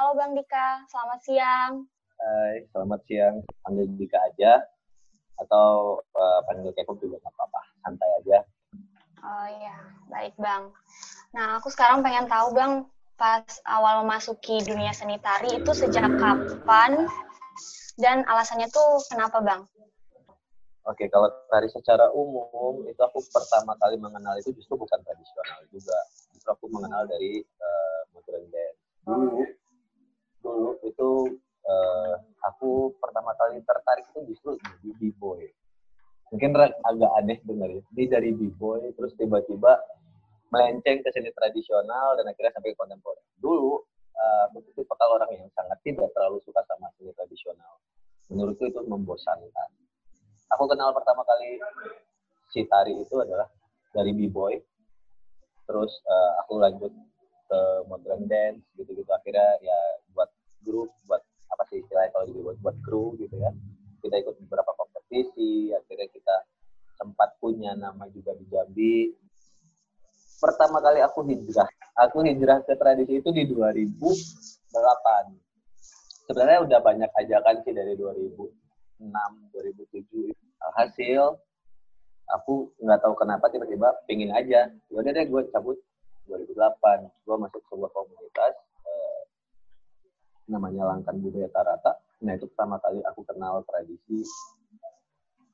Halo Bang Dika, selamat siang. Hai, selamat siang. Panggil Dika aja atau uh, panggil Keko juga nggak apa-apa, santai aja. Oh iya, baik Bang. Nah, aku sekarang pengen tahu Bang, pas awal memasuki dunia seni tari itu sejak kapan dan alasannya tuh kenapa Bang? Oke, kalau tari secara umum itu aku pertama kali mengenal itu justru bukan tradisional juga. Justru aku mengenal dari uh, modern dance. Dulu, dulu itu uh, aku pertama kali tertarik itu justru di b-boy. Mungkin agak aneh dengar ya. Ini dari b-boy, terus tiba-tiba melenceng ke seni tradisional dan akhirnya sampai kontemporer. Dulu, uh, aku tipe orang yang sangat tidak terlalu suka sama seni tradisional. Menurutku itu membosankan aku kenal pertama kali si tari itu adalah dari b-boy terus uh, aku lanjut ke modern dance gitu-gitu akhirnya ya buat grup buat apa sih istilahnya kalau dibuat buat kru gitu ya. Kita ikut beberapa kompetisi akhirnya kita sempat punya nama juga di Jambi. Pertama kali aku hijrah aku hijrah ke tradisi itu di 2008 sebenarnya udah banyak ajakan sih dari 2000 2007 hasil aku nggak tahu kenapa tiba-tiba pingin aja. Yaudah deh gue cabut 2008 gue masuk sebuah komunitas namanya Langkan Budaya Tarata. Nah itu pertama kali aku kenal tradisi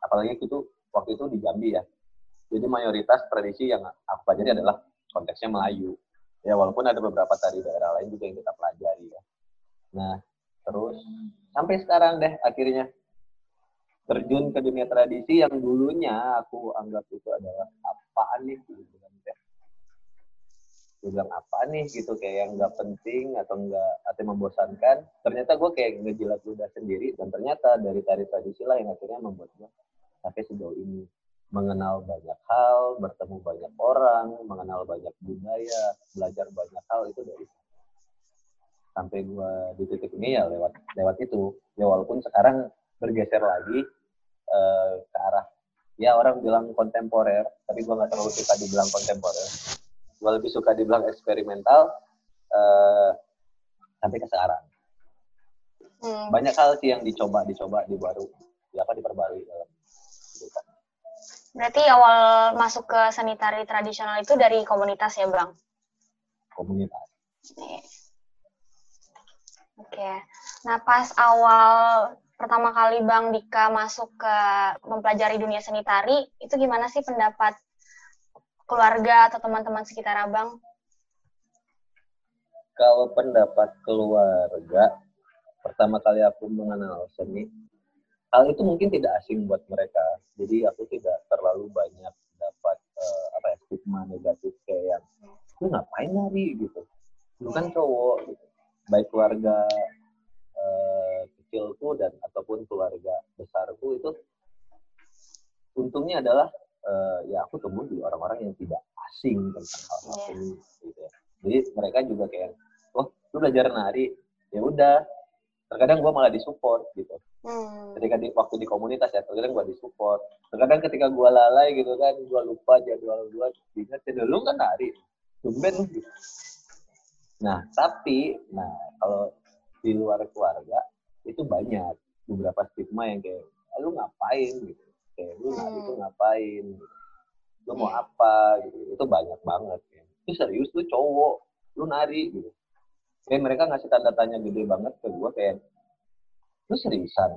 apalagi itu waktu itu di Jambi ya. Jadi mayoritas tradisi yang aku pelajari adalah konteksnya Melayu. Ya walaupun ada beberapa tari daerah lain juga yang kita pelajari ya. Nah terus sampai sekarang deh akhirnya terjun ke dunia tradisi yang dulunya aku anggap itu adalah apaan nih gue bilang apa nih? Gitu kayak yang nggak penting atau enggak atau membosankan. Ternyata gue kayak ngejilat ludah sendiri dan ternyata dari tari tradisi lah yang akhirnya membuat gue sampai sejauh ini. Mengenal banyak hal bertemu banyak orang mengenal banyak budaya belajar banyak hal itu dari sampai gue di titik ini ya lewat lewat itu. Ya walaupun sekarang bergeser lagi uh, ke arah ya orang bilang kontemporer tapi gue nggak terlalu suka dibilang kontemporer gue lebih suka dibilang eksperimental uh, sampai ke sekarang. Hmm. banyak hal sih yang dicoba dicoba di baru di apa diperbarui dalam kehidupan. Berarti awal masuk ke seni tari tradisional itu dari komunitas ya bang? Komunitas. Oke. Okay. nah pas awal pertama kali Bang Dika masuk ke mempelajari dunia seni tari, itu gimana sih pendapat keluarga atau teman-teman sekitar Abang? Kalau pendapat keluarga, pertama kali aku mengenal seni, hal itu mungkin tidak asing buat mereka. Jadi aku tidak terlalu banyak dapat uh, apa ya stigma negatif kayak yang lu ngapain nari gitu. Lu kan cowok gitu. Baik keluarga uh, kecilku dan ataupun keluarga besarku itu untungnya adalah uh, ya aku temu di orang-orang yang tidak asing tentang hal-hal yeah. ini gitu ya. Jadi mereka juga kayak, oh lu belajar nari, ya udah. Terkadang gue malah disupport gitu. Hmm. Ketika di waktu di komunitas ya, terkadang gue disupport. Terkadang ketika gue lalai gitu kan, gue lupa jadwal gue, ingat ya lu kan nari, tumben gitu. Nah tapi, nah kalau di luar keluarga itu banyak beberapa stigma yang kayak ah, lu ngapain gitu kayak lu hmm. itu ngapain gitu. lu mau yeah. apa gitu itu banyak banget ya. itu serius lu cowok lu nari gitu kayak mereka ngasih tanda tanya gede banget ke gue kayak lu seriusan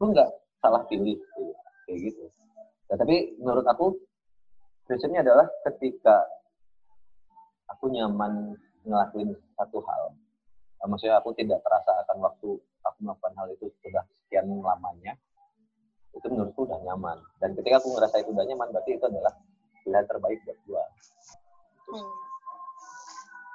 lu nggak salah pilih gitu. kayak gitu nah, tapi menurut aku prinsipnya adalah ketika aku nyaman ngelakuin satu hal maksudnya aku tidak terasa akan waktu aku melakukan hal itu sudah sekian lamanya itu menurutku udah nyaman. Dan ketika aku ngerasa itu udah nyaman berarti itu adalah pilihan terbaik buat gua. Hmm.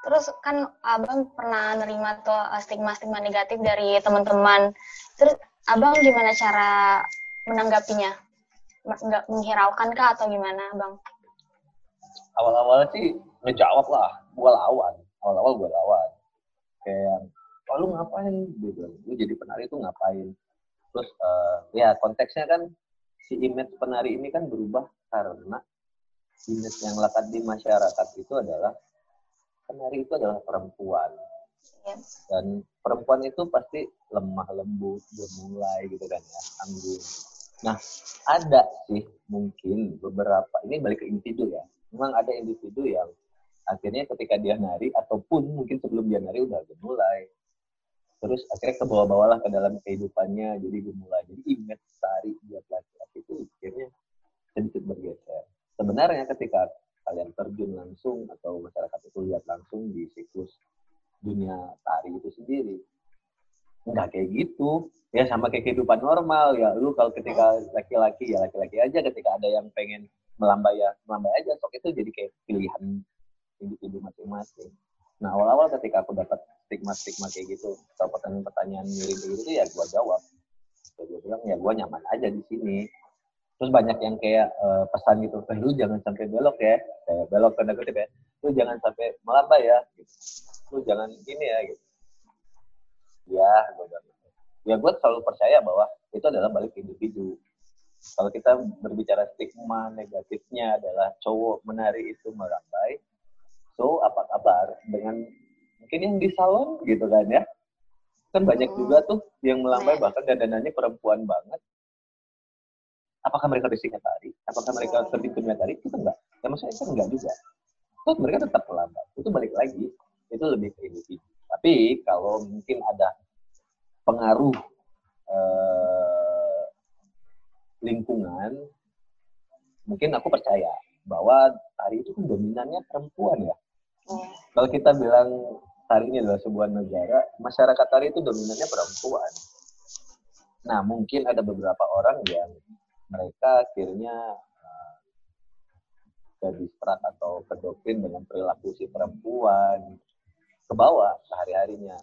terus kan abang pernah nerima tuh eh, stigma-stigma negatif dari teman-teman. Terus abang gimana cara menanggapinya? Nggak menghiraukan kah atau gimana bang awal-awal sih ngejawab lah. Gua lawan. Awal-awal gua lawan. Kayak oh, lu ngapain? Gitu. Lu jadi penari itu ngapain terus uh, ya konteksnya kan si image penari ini kan berubah karena image yang lekat di masyarakat itu adalah penari itu adalah perempuan Iya. Dan perempuan itu pasti lemah lembut, gemulai gitu kan ya, anggun. Nah, ada sih mungkin beberapa, ini balik ke individu ya. Memang ada individu yang akhirnya ketika dia nari ataupun mungkin sebelum dia nari udah gemulai. Terus akhirnya ke bawah-bawah ke dalam kehidupannya jadi gemulai. Jadi ingat tari buat laki-laki itu akhirnya sedikit bergeser. Sebenarnya ketika kalian terjun langsung atau masyarakat itu lihat langsung di siklus dunia tari itu sendiri nggak kayak gitu ya sama kayak kehidupan normal ya lu kalau ketika laki-laki ya laki-laki aja ketika ada yang pengen melambai ya melambai aja sok itu jadi kayak pilihan individu masing-masing nah awal-awal ketika aku dapat stigma-stigma kayak gitu. Atau pertanyaan-pertanyaan mirip gitu ya gua jawab. Ya gue bilang ya gua nyaman aja di sini. Terus banyak yang kayak uh, pesan gitu eh, lu jangan sampai belok ya. Kayak belok tanda kutip ya. Lu jangan sampai melambai ya. Gitu lu jangan gini ya gitu. Ya gue ya gue selalu percaya bahwa itu adalah balik individu. Kalau kita berbicara stigma negatifnya adalah cowok menari itu merambai so apa kabar dengan mungkin yang di salon gitu kan ya kan banyak hmm. juga tuh yang melambai iya. bahkan dandanannya perempuan banget apakah mereka tari apakah mereka terbitumnya tari itu enggak ya maksudnya itu enggak juga terus mereka tetap melambai itu balik lagi itu lebih ke individu. Tapi kalau mungkin ada pengaruh eh, lingkungan, mungkin aku percaya bahwa tari itu kan dominannya perempuan ya. Hmm. Kalau kita bilang tari ini adalah sebuah negara, masyarakat tari itu dominannya perempuan. Nah, mungkin ada beberapa orang yang mereka akhirnya uh, jadi atau kedoktrin dengan perilaku si perempuan, ke bawah sehari-harinya.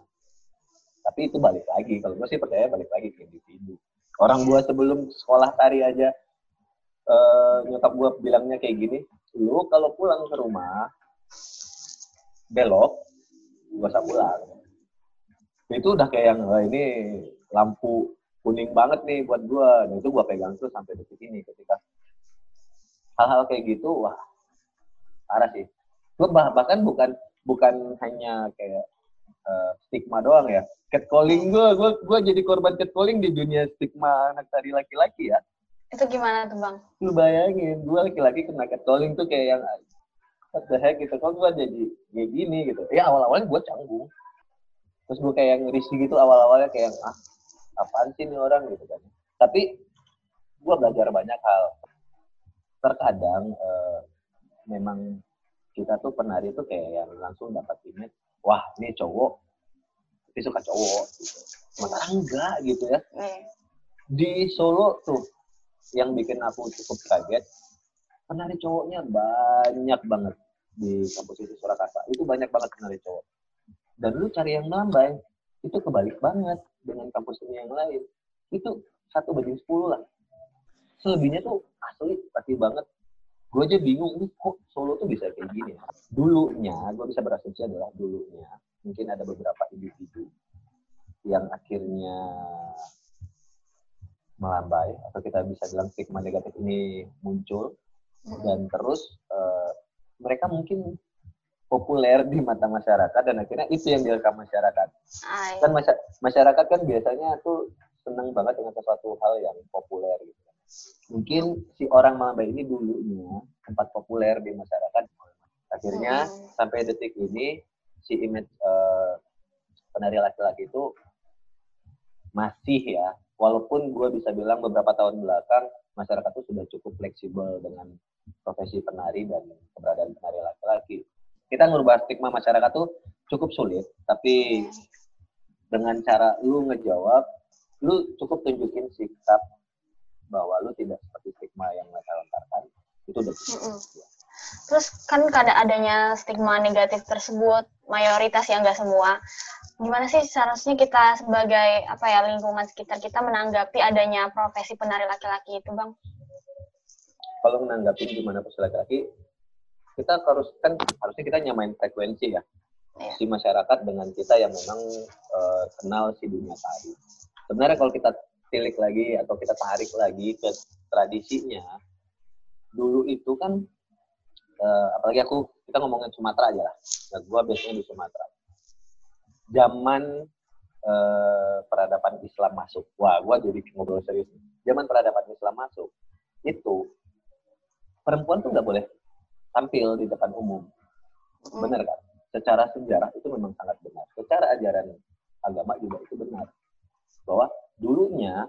Tapi itu balik lagi, kalau gue sih percaya balik lagi ke individu. Orang gue sebelum sekolah tari aja, uh, nyokap gue bilangnya kayak gini, lu kalau pulang ke rumah, belok, usah pulang. Itu udah kayak yang, oh, ini lampu kuning banget nih buat gue. Nah, itu gue pegang tuh sampai detik ini ketika hal-hal kayak gitu, wah parah sih. Gue bahkan bukan bukan hanya kayak uh, stigma doang ya. Catcalling gue, gue gue jadi korban catcalling di dunia stigma anak tari laki-laki ya. Itu gimana tuh bang? Lu bayangin, gue laki-laki kena catcalling tuh kayak yang what the heck gitu. Kok gue jadi kayak gini gitu. Ya awal-awalnya gue canggung. Terus gue kayak yang risih gitu awal-awalnya kayak ah apaan sih ini orang gitu kan. Tapi gue belajar banyak hal. Terkadang uh, memang kita tuh penari tuh kayak yang langsung dapat image wah ini cowok tapi suka cowok gitu sementara enggak gitu ya hmm. di Solo tuh yang bikin aku cukup kaget penari cowoknya banyak banget di kampus itu Surakarta. Itu banyak banget penari cowok. Dan lu cari yang nambah itu kebalik banget dengan kampus ini yang lain. Itu satu banding sepuluh lah. Selebihnya tuh asli pasti banget. Gue aja bingung ini kok Solo tuh bisa kayak gini ya. Dulunya, gue bisa berasumsi adalah dulunya mungkin ada beberapa individu yang akhirnya melambai atau kita bisa bilang stigma negatif ini muncul dan terus uh, mereka mungkin populer di mata masyarakat dan akhirnya itu yang direkam masyarakat. Ay. Kan masyarakat kan biasanya tuh senang banget dengan sesuatu hal yang populer gitu mungkin si orang Malamba ini dulunya tempat populer di masyarakat akhirnya hmm. sampai detik ini si image uh, penari laki-laki itu masih ya walaupun gue bisa bilang beberapa tahun belakang masyarakat itu sudah cukup fleksibel dengan profesi penari dan keberadaan penari laki-laki kita ngubah stigma masyarakat tuh cukup sulit tapi dengan cara lu ngejawab lu cukup tunjukin sikap bahwa lu tidak seperti stigma yang mereka lontarkan itu udah -hmm. Terus kan kada adanya stigma negatif tersebut, mayoritas yang enggak semua. Gimana sih seharusnya kita sebagai apa ya lingkungan sekitar kita menanggapi adanya profesi penari laki-laki itu, Bang? Kalau menanggapi gimana profesi laki-laki, kita harus kan harusnya kita nyamain frekuensi ya. Yeah. Si masyarakat dengan kita yang memang uh, kenal si dunia tari. Sebenarnya kalau kita tilik lagi atau kita tarik lagi ke tradisinya dulu itu kan uh, apalagi aku kita ngomongin Sumatera aja lah nah, gue biasanya di Sumatera zaman eh, peradaban Islam masuk. Wah, gua jadi ngobrol serius. Zaman peradaban Islam masuk, itu perempuan tuh nggak boleh tampil di depan umum. Benar kan? Secara sejarah itu memang sangat benar. Secara ajaran agama juga itu benar. Bahwa dulunya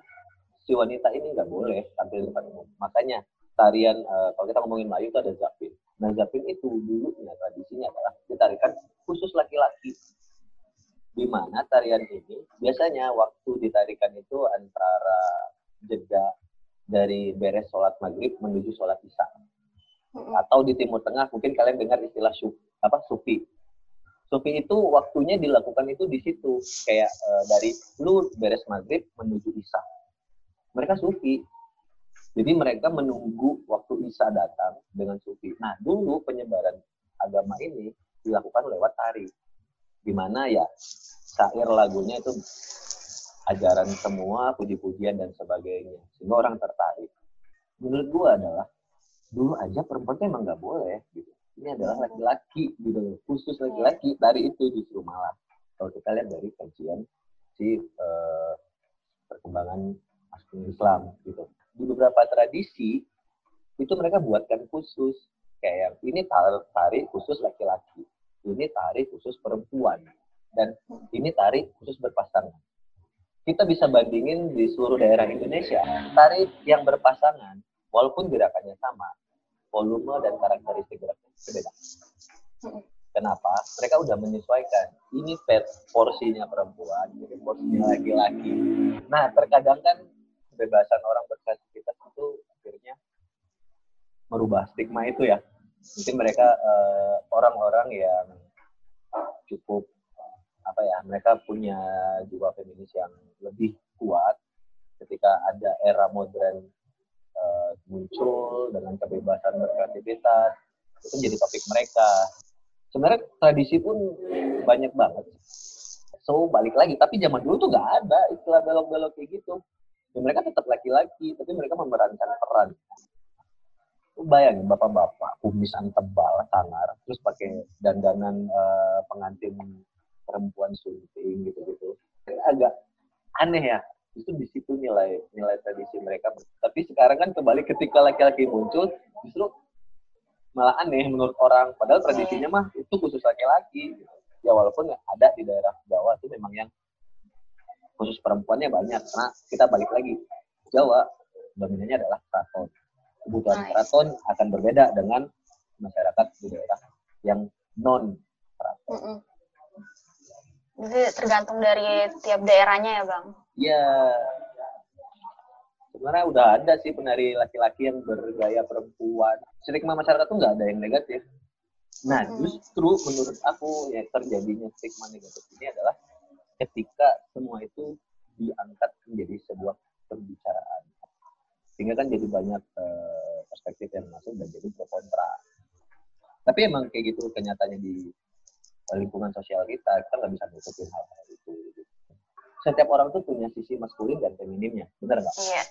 si wanita ini nggak boleh tampil di depan umum. Makanya tarian uh, kalau kita ngomongin Melayu itu ada zapin. Nah zapin itu dulunya tradisinya adalah ditarikan khusus laki-laki. Di mana tarian ini biasanya waktu ditarikan itu antara jeda dari beres sholat maghrib menuju sholat isya. Atau di Timur Tengah mungkin kalian dengar istilah sufi, apa sufi. Sufi itu waktunya dilakukan itu di situ kayak uh, dari lu beres maghrib menuju isya. Mereka sufi, jadi mereka menunggu waktu Isa datang dengan sufi. Nah, dulu penyebaran agama ini dilakukan lewat tari. Di mana ya syair lagunya itu ajaran semua, puji-pujian dan sebagainya. Sehingga orang tertarik. Menurut gua adalah dulu aja perempuan itu emang nggak boleh gitu. Ini adalah laki-laki gitu Khusus laki-laki dari itu justru malah. Kalau kita lihat dari kajian si uh, perkembangan Islam gitu di beberapa tradisi itu mereka buatkan khusus kayak ini tari khusus laki-laki, ini tari khusus perempuan, dan ini tari khusus berpasangan. Kita bisa bandingin di seluruh daerah Indonesia, tari yang berpasangan, walaupun gerakannya sama, volume dan karakteristik gerakannya berbeda. Kenapa? Mereka udah menyesuaikan. Ini pet porsinya perempuan, ini porsinya laki-laki. Nah, terkadang kan kebebasan orang berkreativitas itu akhirnya merubah stigma itu ya. Mungkin mereka uh, orang-orang yang cukup apa ya, mereka punya jiwa feminis yang lebih kuat ketika ada era modern uh, muncul dengan kebebasan berkreativitas itu jadi topik mereka. Sebenarnya tradisi pun banyak banget. So balik lagi, tapi zaman dulu tuh nggak ada istilah belok-belok kayak gitu ya mereka tetap laki-laki tapi mereka memerankan peran lu bayangin bapak-bapak kumisan tebal sangar terus pakai dandanan uh, pengantin perempuan sunting gitu-gitu. Agak aneh ya itu di situ nilai nilai tradisi mereka. Tapi sekarang kan kembali ketika laki-laki muncul justru malah aneh menurut orang. Padahal tradisinya mah itu khusus laki-laki ya walaupun ada di daerah Jawa itu memang yang khusus perempuannya banyak. Karena kita balik lagi. Jawa dominannya adalah keraton kebutuhan keraton akan berbeda dengan masyarakat di daerah yang non keraton. Mm -mm. Jadi tergantung dari tiap daerahnya ya bang? Iya. Sebenarnya udah ada sih penari laki-laki yang bergaya perempuan. Stigma masyarakat tuh nggak ada yang negatif. Nah, justru menurut aku yang terjadinya stigma negatif ini adalah ketika semua itu diangkat menjadi sebuah pembicaraan. Sehingga kan jadi banyak uh, perspektif yang masuk dan jadi pro kontra. Tapi emang kayak gitu kenyataannya di lingkungan sosial kita, kita nggak bisa nutupin hal-hal itu. Setiap orang tuh punya sisi maskulin dan femininnya, benar nggak? Iya.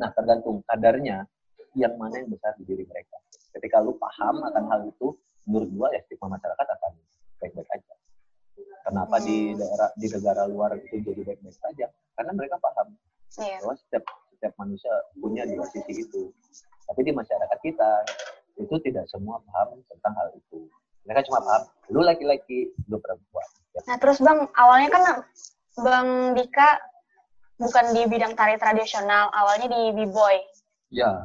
Nah, tergantung kadarnya yang mana yang besar di diri mereka. Ketika lu paham akan hal itu, menurut gua ya stigma masyarakat akan baik-baik aja. Kenapa hmm. di daerah di negara luar itu jadi baik-baik saja? Karena mereka paham yeah. bahwa setiap setiap manusia punya dua sisi itu. Tapi di masyarakat kita itu tidak semua paham tentang hal itu. Mereka cuma paham, lu laki-laki, lu perempuan. Ya. Nah terus bang, awalnya kan bang Dika bukan di bidang tari tradisional, awalnya di b-boy. Ya.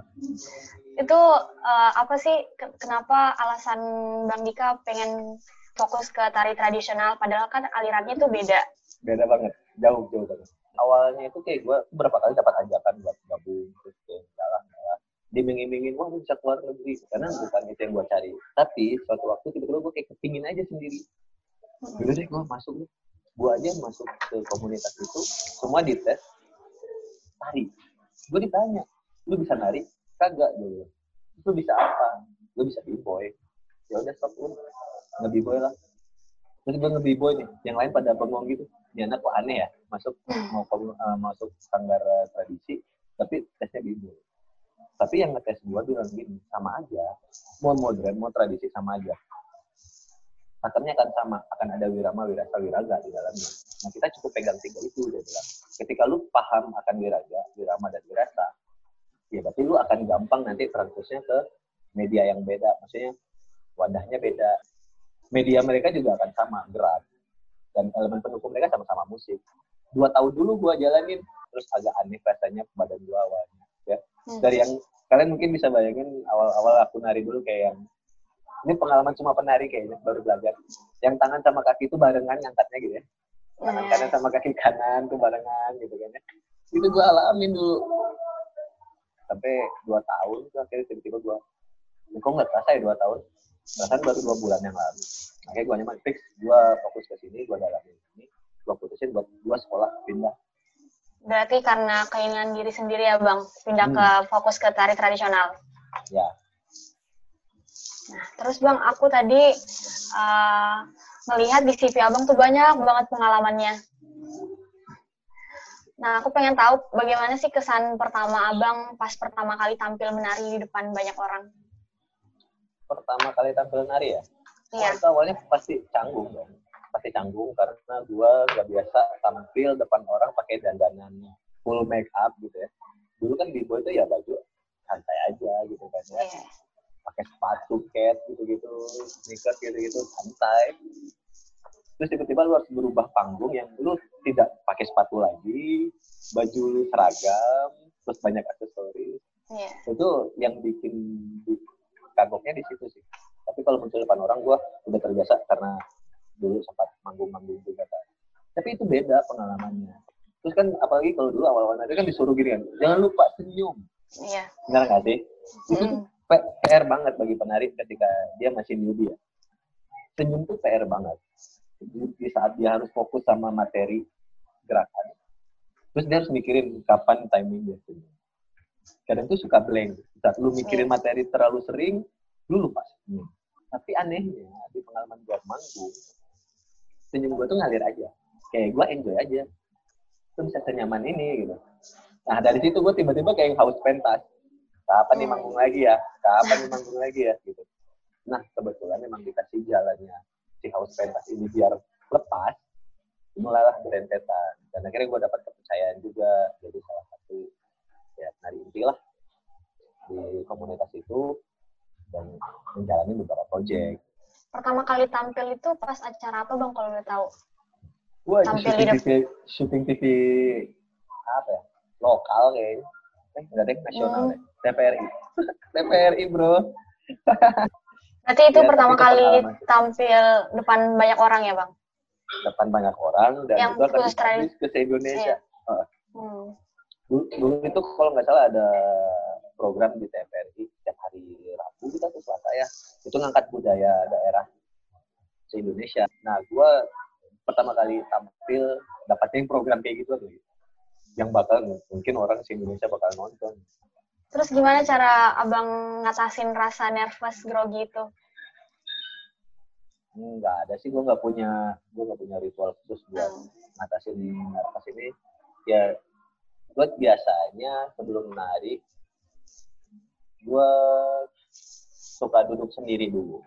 Itu uh, apa sih, kenapa alasan bang Dika pengen fokus ke tari tradisional padahal kan alirannya tuh beda beda banget jauh jauh banget awalnya itu kayak gue berapa kali dapat ajakan buat gabung terus kayak jalan jalan. Dimingin-mingin wah bisa keluar negeri karena bukan itu yang gue cari. Tapi suatu waktu tiba-tiba gue kayak kepingin aja sendiri. Jadi deh gue masuk nih. Gue aja masuk ke komunitas itu semua dites tari. Gue ditanya lu bisa nari? Kagak dulu lu bisa apa? Lu bisa b-boy. Ya udah stop lu nge-b-boy lah. Terus gue nge-b-boy nih yang lain pada bengong gitu ini anak kok aneh ya masuk mau uh, masuk standar uh, tradisi tapi tesnya b-boy tapi yang ngetes gue bilang gini sama aja. Mau modern mau tradisi sama aja. Pakemnya akan sama akan ada wirama wirasa wiraga di dalamnya. Nah kita cukup pegang tiga itu dia bilang. Ketika lu paham akan wiraga wirama dan wirasa ya berarti lu akan gampang nanti transkusnya ke media yang beda. Maksudnya wadahnya beda. Media mereka juga akan sama gerak dan elemen pendukung mereka sama-sama musik. Dua tahun dulu gua jalanin terus agak aneh rasanya badan gua awalnya ya. Hmm. dari yang kalian mungkin bisa bayangin awal-awal aku nari dulu kayak yang ini pengalaman cuma penari kayaknya baru belajar. Yang tangan sama kaki itu barengan ngangkatnya gitu ya. Tangan Hmm. kanan sama kaki kanan tuh barengan gitu kan ya. Itu gua alamin dulu. Sampai dua tahun tuh akhirnya tiba-tiba gua "Ini kok nggak terasa ya dua tahun? Perasaan baru dua bulan yang lalu makanya gua nyaman fix gua fokus ke sini gua dalamin ini gua putusin buat gua sekolah pindah Berarti karena keinginan diri sendiri ya Bang, pindah Hmm. ke fokus ke tari tradisional. ya Nah, terus Bang, aku tadi uh, melihat di CV Abang tuh banyak banget pengalamannya. Nah, aku pengen tahu bagaimana sih kesan pertama Abang pas pertama kali tampil menari di depan banyak orang. pertama kali tampil nari ya Iya. Itu awalnya pasti canggung dong. Pasti canggung karena gua gak biasa tampil depan orang pakai dandanan full make up gitu ya. Dulu kan di itu ya baju santai aja gitu kan ya. Iya. Pakai sepatu cat gitu-gitu, sneakers gitu-gitu santai. Terus tiba-tiba lu harus berubah panggung yang lu tidak pakai sepatu lagi, baju lu seragam, terus banyak aksesoris Iya. itu yang bikin kagoknya di situ sih tapi kalau muncul depan orang gue udah terbiasa karena dulu sempat manggung-manggung juga kan. Tapi itu beda pengalamannya. Terus kan apalagi kalau dulu awal-awal nanti kan disuruh gini kan jangan lupa senyum. Iya. benar nggak sih? Itu tuh PR banget bagi penari ketika dia masih newbie ya. Senyum tuh PR banget. Di di saat dia harus fokus sama materi gerakan terus dia harus mikirin kapan timing dia senyum. Kadang tuh suka blank. Saat lu mikirin Iya. materi terlalu sering lu lupa senyum tapi anehnya di pengalaman gua manggung senyum gua tuh ngalir aja. Kayak gua enjoy aja. Tuh bisa senyaman ini gitu. Nah dari situ gua tiba-tiba kayak haus pentas. Kapan nih Hmm. manggung lagi ya? Kapan nih manggung lagi ya? Gitu. Nah kebetulan memang dikasih jalannya si haus pentas ini biar lepas mulailah berentetan. Dan akhirnya gue dapat kepercayaan juga jadi salah satu ya penari inti lah di komunitas itu dan menjalani beberapa proyek Pertama kali tampil itu pas acara apa Bang kalau boleh tahu? Wah, Tampil syuting di TV, syuting TV apa ya? Lokal kayaknya. Eh, enggak deh, nasional Hmm. deh. TPRI. TPRI, bro. Berarti itu Ya, pertama itu kali sih. tampil depan banyak orang ya Bang? Depan banyak orang dan Yang itu akan ke se-Indonesia. Heeh. Hmm. Dulu, dulu itu kalau nggak salah ada program di TPRI setiap hari Gitu atau Selasa ya. Itu ngangkat budaya daerah se-Indonesia. Nah, gua pertama kali tampil dapatin program kayak gitu tuh. Yang bakal mungkin orang se-Indonesia bakal nonton. Terus gimana cara Abang ngatasin rasa nervous grogi itu? Enggak ada sih, gue nggak punya gue nggak punya ritual khusus buat Hmm. ngatasin nervous ini. Ya, gue biasanya sebelum menari, gue suka duduk sendiri dulu.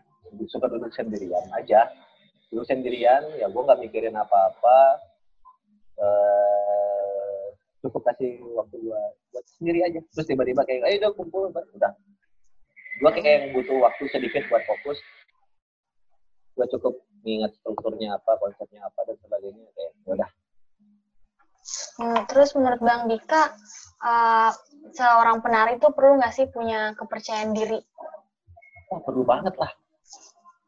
Suka duduk sendirian aja. Duduk sendirian, ya gue nggak mikirin apa-apa. Eh, cukup kasih waktu gue buat sendiri aja. Terus tiba-tiba kayak, ayo udah kumpul, udah. Gue kayak yang butuh waktu sedikit buat fokus. Gue cukup mengingat strukturnya apa, konsepnya apa, dan sebagainya. Kayak, ya udah. Hmm, terus menurut Bang Dika, uh, seorang penari itu perlu nggak sih punya kepercayaan diri? Wah perlu banget lah.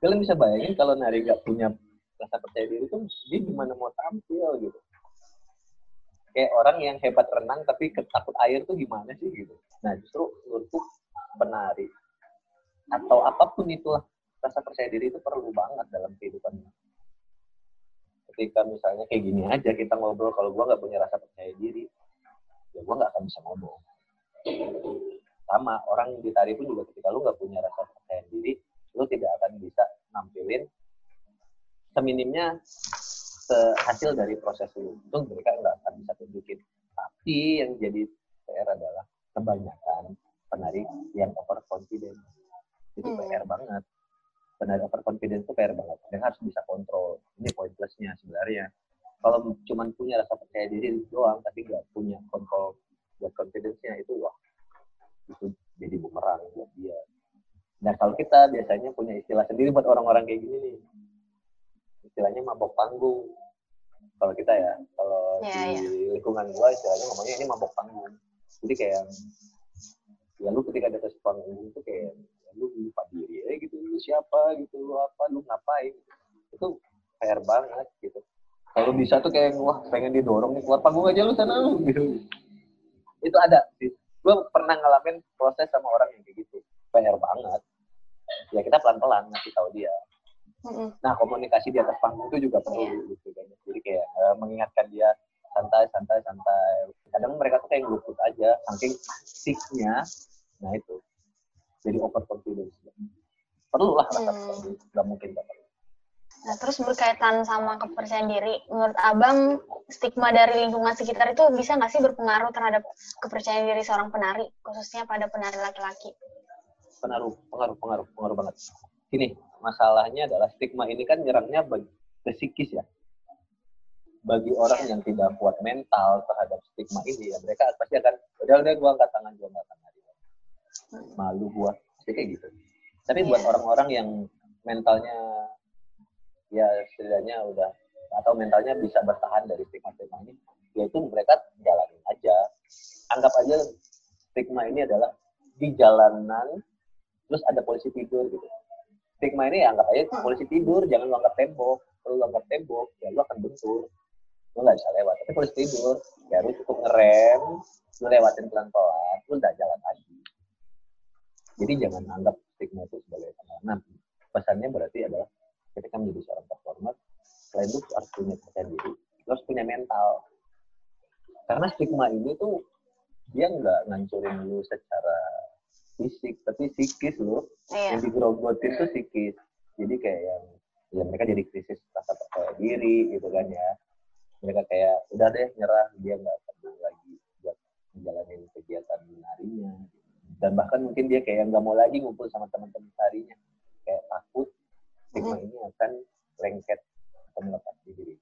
Kalian bisa bayangin kalau nari nggak punya rasa percaya diri tuh dia gimana mau tampil gitu. Kayak orang yang hebat renang tapi ketakut air tuh gimana sih gitu. Nah justru menurutku penari atau apa pun itulah rasa percaya diri itu perlu banget dalam kehidupan. Ketika misalnya kayak gini aja kita ngobrol kalau gua nggak punya rasa percaya diri, ya gua nggak akan bisa ngomong sama orang di tari pun juga ketika lu nggak punya rasa percaya diri lu tidak akan bisa nampilin seminimnya hasil dari proses lu itu mereka nggak akan bisa tunjukin tapi yang jadi PR adalah kebanyakan penari yang overconfident itu Hmm. PR banget penari overconfidence itu PR banget. Dia harus bisa kontrol. Ini poin plusnya sebenarnya. Kalau cuma punya rasa percaya diri doang, tapi nggak punya kontrol buat confidence-nya itu wah itu jadi bumerang buat dia. Nah kalau kita biasanya punya istilah sendiri buat orang-orang kayak gini nih, istilahnya mabok panggung. Kalau kita ya, kalau yeah, di yeah. lingkungan gua istilahnya ngomongnya ini mabok panggung. Jadi kayak ya lu ketika di atas panggung itu kayak ya lu lupa diri eh gitu lu siapa gitu lu apa lu ngapain itu PR banget gitu kalau bisa tuh kayak wah pengen didorong nih keluar panggung aja lu sana lu gitu itu ada sih gue pernah ngalamin proses sama orang yang kayak gitu. PR banget. Ya kita pelan pelan ngasih tahu dia. Nah komunikasi di atas panggung itu juga perlu Yeah. gitu kan. Jadi kayak eh, mengingatkan dia santai santai santai. Kadang mereka tuh kayak ngeluput aja saking asiknya. Nah itu. Jadi overconfidence perlu lah rasa Hmm. nggak mungkin nggak perlu Nah, terus berkaitan sama kepercayaan diri, menurut Abang, stigma dari lingkungan sekitar itu bisa nggak sih berpengaruh terhadap kepercayaan diri seorang penari, khususnya pada penari laki-laki? pengaruh pengaruh pengaruh pengaruh banget gini masalahnya adalah stigma ini kan nyerangnya bagi psikis ya bagi orang Iya. yang tidak kuat mental terhadap stigma ini ya mereka pasti akan udah udah gua angkat tangan gua angkat tangan malu gua pasti kayak gitu tapi buat Iya. orang-orang yang mentalnya ya setidaknya udah atau mentalnya bisa bertahan dari stigma-stigma ini yaitu mereka jalanin aja. Anggap aja stigma ini adalah di jalanan terus ada polisi tidur gitu. Stigma ini ya anggap aja polisi tidur jangan lu anggap tembok. Kalau lu anggap tembok ya lu akan bentur lu nggak bisa lewat. Tapi polisi tidur ya lu cukup ngerem lu lewatin pelan-pelan lu udah jalan lagi. Jadi jangan anggap stigma itu sebagai pengalaman pesannya berarti adalah ketika menjadi seorang performer selain itu harus punya percaya diri harus punya mental. Karena stigma ini tuh dia nggak ngancurin lu secara fisik tapi psikis lu. Iya. yang digerogotin tuh psikis. Jadi kayak yang ya mereka jadi krisis rasa percaya diri gitu kan ya. Mereka kayak udah deh nyerah. Dia nggak perlu lagi buat menjalani kegiatan menarinya dan bahkan mungkin dia kayak nggak mau lagi ngumpul sama teman-teman tarinya kayak takut stigma ini akan lengket atau melepas di diri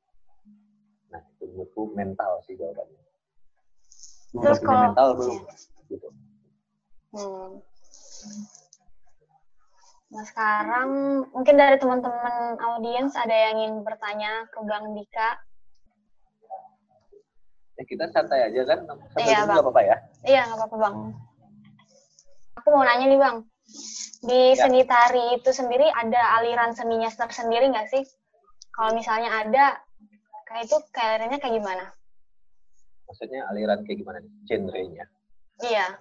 nah itu menurutku mental sih jawabannya Terus kalau- mental belum gitu Hmm. Nah sekarang mungkin dari teman-teman audiens ada yang ingin bertanya ke Bang Dika. ya kita santai aja kan sambil Iya, dulu Bang. nggak apa-apa ya Iya nggak apa-apa Bang. Aku mau nanya nih Bang, di Ya. seni tari itu sendiri ada aliran seninya tersendiri nggak sih? Kalau misalnya ada, kayak itu kayaknya kayak gimana? maksudnya aliran kayak gimana nih genrenya Iya.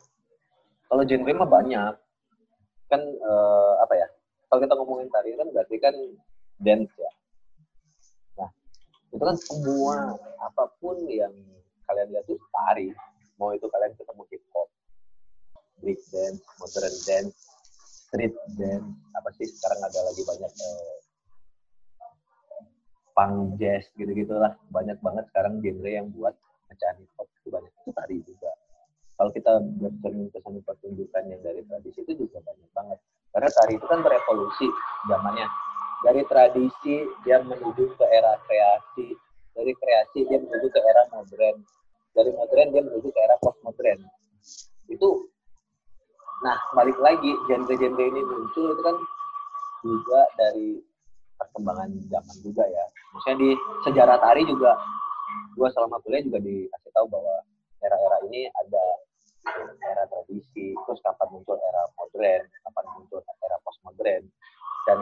kalau genre mah banyak kan eh, apa ya kalau kita ngomongin tari kan berarti kan dance ya nah itu kan semua apa pun yang kalian lihat itu tari mau itu kalian ketemu hip hop break dance modern dance street dance apa sih sekarang ada lagi banyak eh, punk jazz gitu gitulah banyak banget sekarang genre yang buat pecahan hip hop itu banyak. Itu tari juga. Kalau kita bercermin ke seni pertunjukan yang dari tradisi itu juga banyak banget. Karena tari itu kan berevolusi zamannya. Dari tradisi dia menuju ke era kreasi. Dari kreasi dia menuju ke era modern. Dari modern dia menuju ke era postmodern. Itu nah balik lagi genre-genre ini muncul itu kan juga dari perkembangan zaman juga ya maksudnya di sejarah tari juga gua selama kuliah juga dikasih tahu bahwa era-era ini ada era tradisi, terus kapan muncul era modern, kapan muncul era postmodern, dan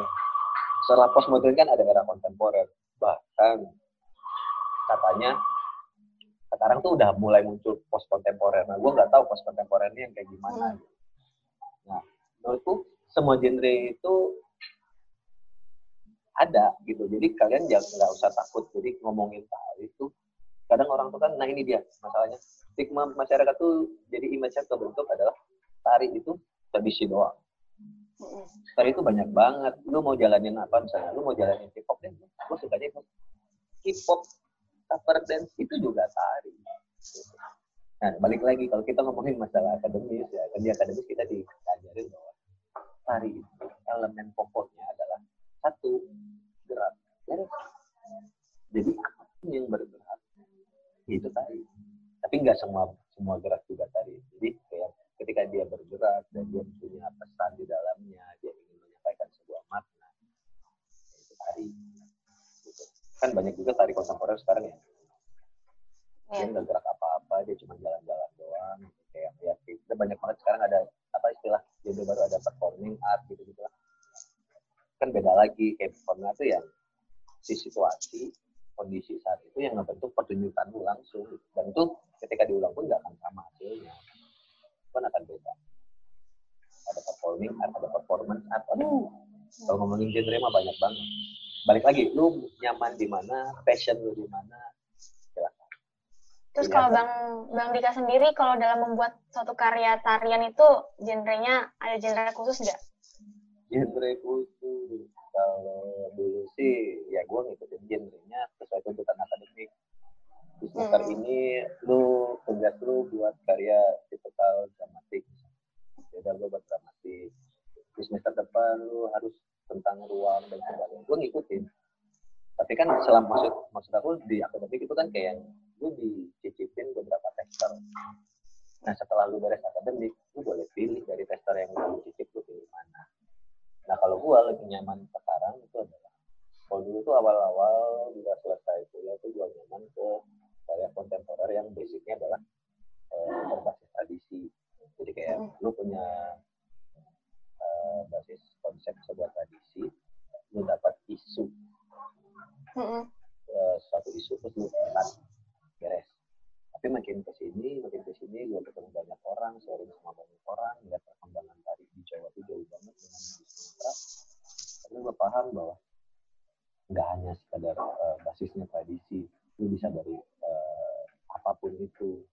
setelah postmodern kan ada era kontemporer. Bahkan katanya sekarang tuh udah mulai muncul post kontemporer. Nah, gue nggak tahu post kontemporer ini yang kayak gimana. Nah, menurutku semua genre itu ada gitu. Jadi kalian jangan nggak usah takut. Jadi ngomongin tari itu kadang orang tuh kan, nah ini dia masalahnya stigma masyarakat tuh jadi image-nya kebentuk adalah tari itu tradisi doang. Tari itu banyak banget. Lu mau jalanin apa misalnya? Lu mau jalanin hip hop deh. Gue sukanya hip hop. Hip hop cover dance itu juga tari. Nah, balik lagi kalau kita ngomongin masalah akademis ya, kan di akademis kita diajarin bahwa tari itu elemen pokoknya adalah satu gerak jadi apa pun yang bergerak itu tadi tapi nggak semua semua gerak juga tadi jadi kayak ketika dia bergerak dan dia punya pesan di dalamnya dia ingin menyampaikan sebuah makna itu tari. Gitu. kan banyak juga tari kontemporer sekarang ya dia nggak gerak apa-apa dia cuma jalan-jalan doang. Kayak ya kita banyak banget sekarang ada apa istilah jadi baru ada performing art gitu gitu lah kan beda lagi kayak performing art itu yang si situasi kondisi saat itu yang membentuk pertunjukan langsung dan itu ketika diulang pun nggak akan sama hasilnya. Pun akan beda. Ada performing art ada performance art. Aduh kalau ngomongin genre mah banyak banget. Balik lagi lu nyaman di mana passion lu di mana Terus kalau Bang Bang Dika sendiri kalau dalam membuat suatu karya tarian itu genrenya ada genre khusus nggak? Genre khusus kalau dulu sih ya gue ngikutin genrenya sesuai tuntutan akademik. Di semester hmm. ini lu tugas lu buat karya tipikal dramatik. Beda gue buat dramatik. Di semester depan lu harus tentang ruang dan sebagainya. Gue ngikutin. Tapi kan selama maksud maksud aku di akademik itu kan kayak gue beberapa tester nah setelah lu beres akademik lu boleh pilih dari tester yang lu cicip lu pilih mana. Nah kalau gue lebih nyaman sekarang itu adalah kalau dulu tuh awal-awal udah selesai kuliah tuh gue nyaman ke karya kontemporer yang basicnya adalah uh, berbasis tradisi jadi kayak hmm. lu punya uh, basis konsep sebuah tradisi lu dapat isu uh, suatu isu terus lu beres tapi makin ke sini makin ke sini gue ketemu banyak orang sharing sama banyak orang lihat perkembangan tari di Jawa itu jauh banget dengan di Sumatera tapi gue paham bahwa nggak hanya sekadar uh, basisnya tradisi itu bisa dari uh, apa pun itu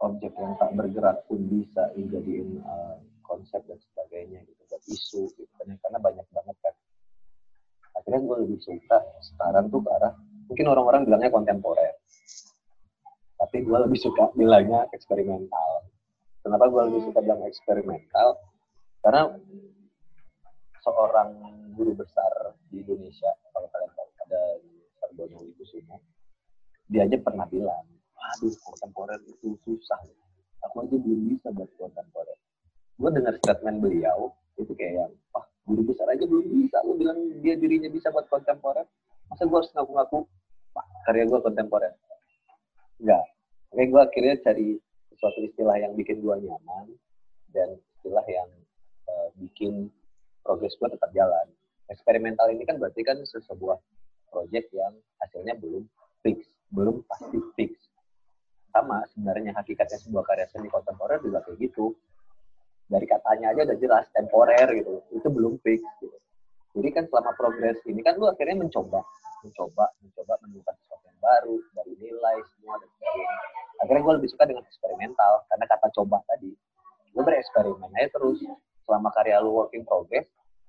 objek yang tak bergerak pun bisa dijadiin uh, konsep dan sebagainya gitu buat isu gitu kan karena banyak banget kan akhirnya gue lebih suka sekarang tuh ke mungkin orang-orang bilangnya kontemporer tapi gue lebih suka bilangnya eksperimental. Kenapa gue lebih suka bilang eksperimental? Karena seorang guru besar di Indonesia, kalau kalian tahu ada Sardono itu semua, dia aja pernah bilang, aduh kontemporer itu susah. Aku aja belum bisa buat kontemporer. Gue dengar statement beliau, itu kayak, wah guru besar aja belum bisa. Lu bilang dia dirinya bisa buat kontemporer. Masa gue harus ngaku-ngaku, gue kontemporer Enggak. Oke, gue akhirnya cari sesuatu istilah yang bikin gue nyaman dan istilah yang uh, bikin progres gue tetap jalan. Eksperimental ini kan berarti kan sebuah project yang hasilnya belum fix, belum pasti fix. Sama sebenarnya hakikatnya sebuah karya seni kontemporer juga kayak gitu. Dari katanya aja udah jelas temporer gitu, itu belum fix gitu. Jadi kan selama progres ini kan lu akhirnya mencoba, mencoba, mencoba menemukan sesuatu baru dari nilai semua dan sebagainya. Akhirnya gue lebih suka dengan eksperimental karena kata coba tadi gue bereksperimen aja terus. Selama karya lu working progress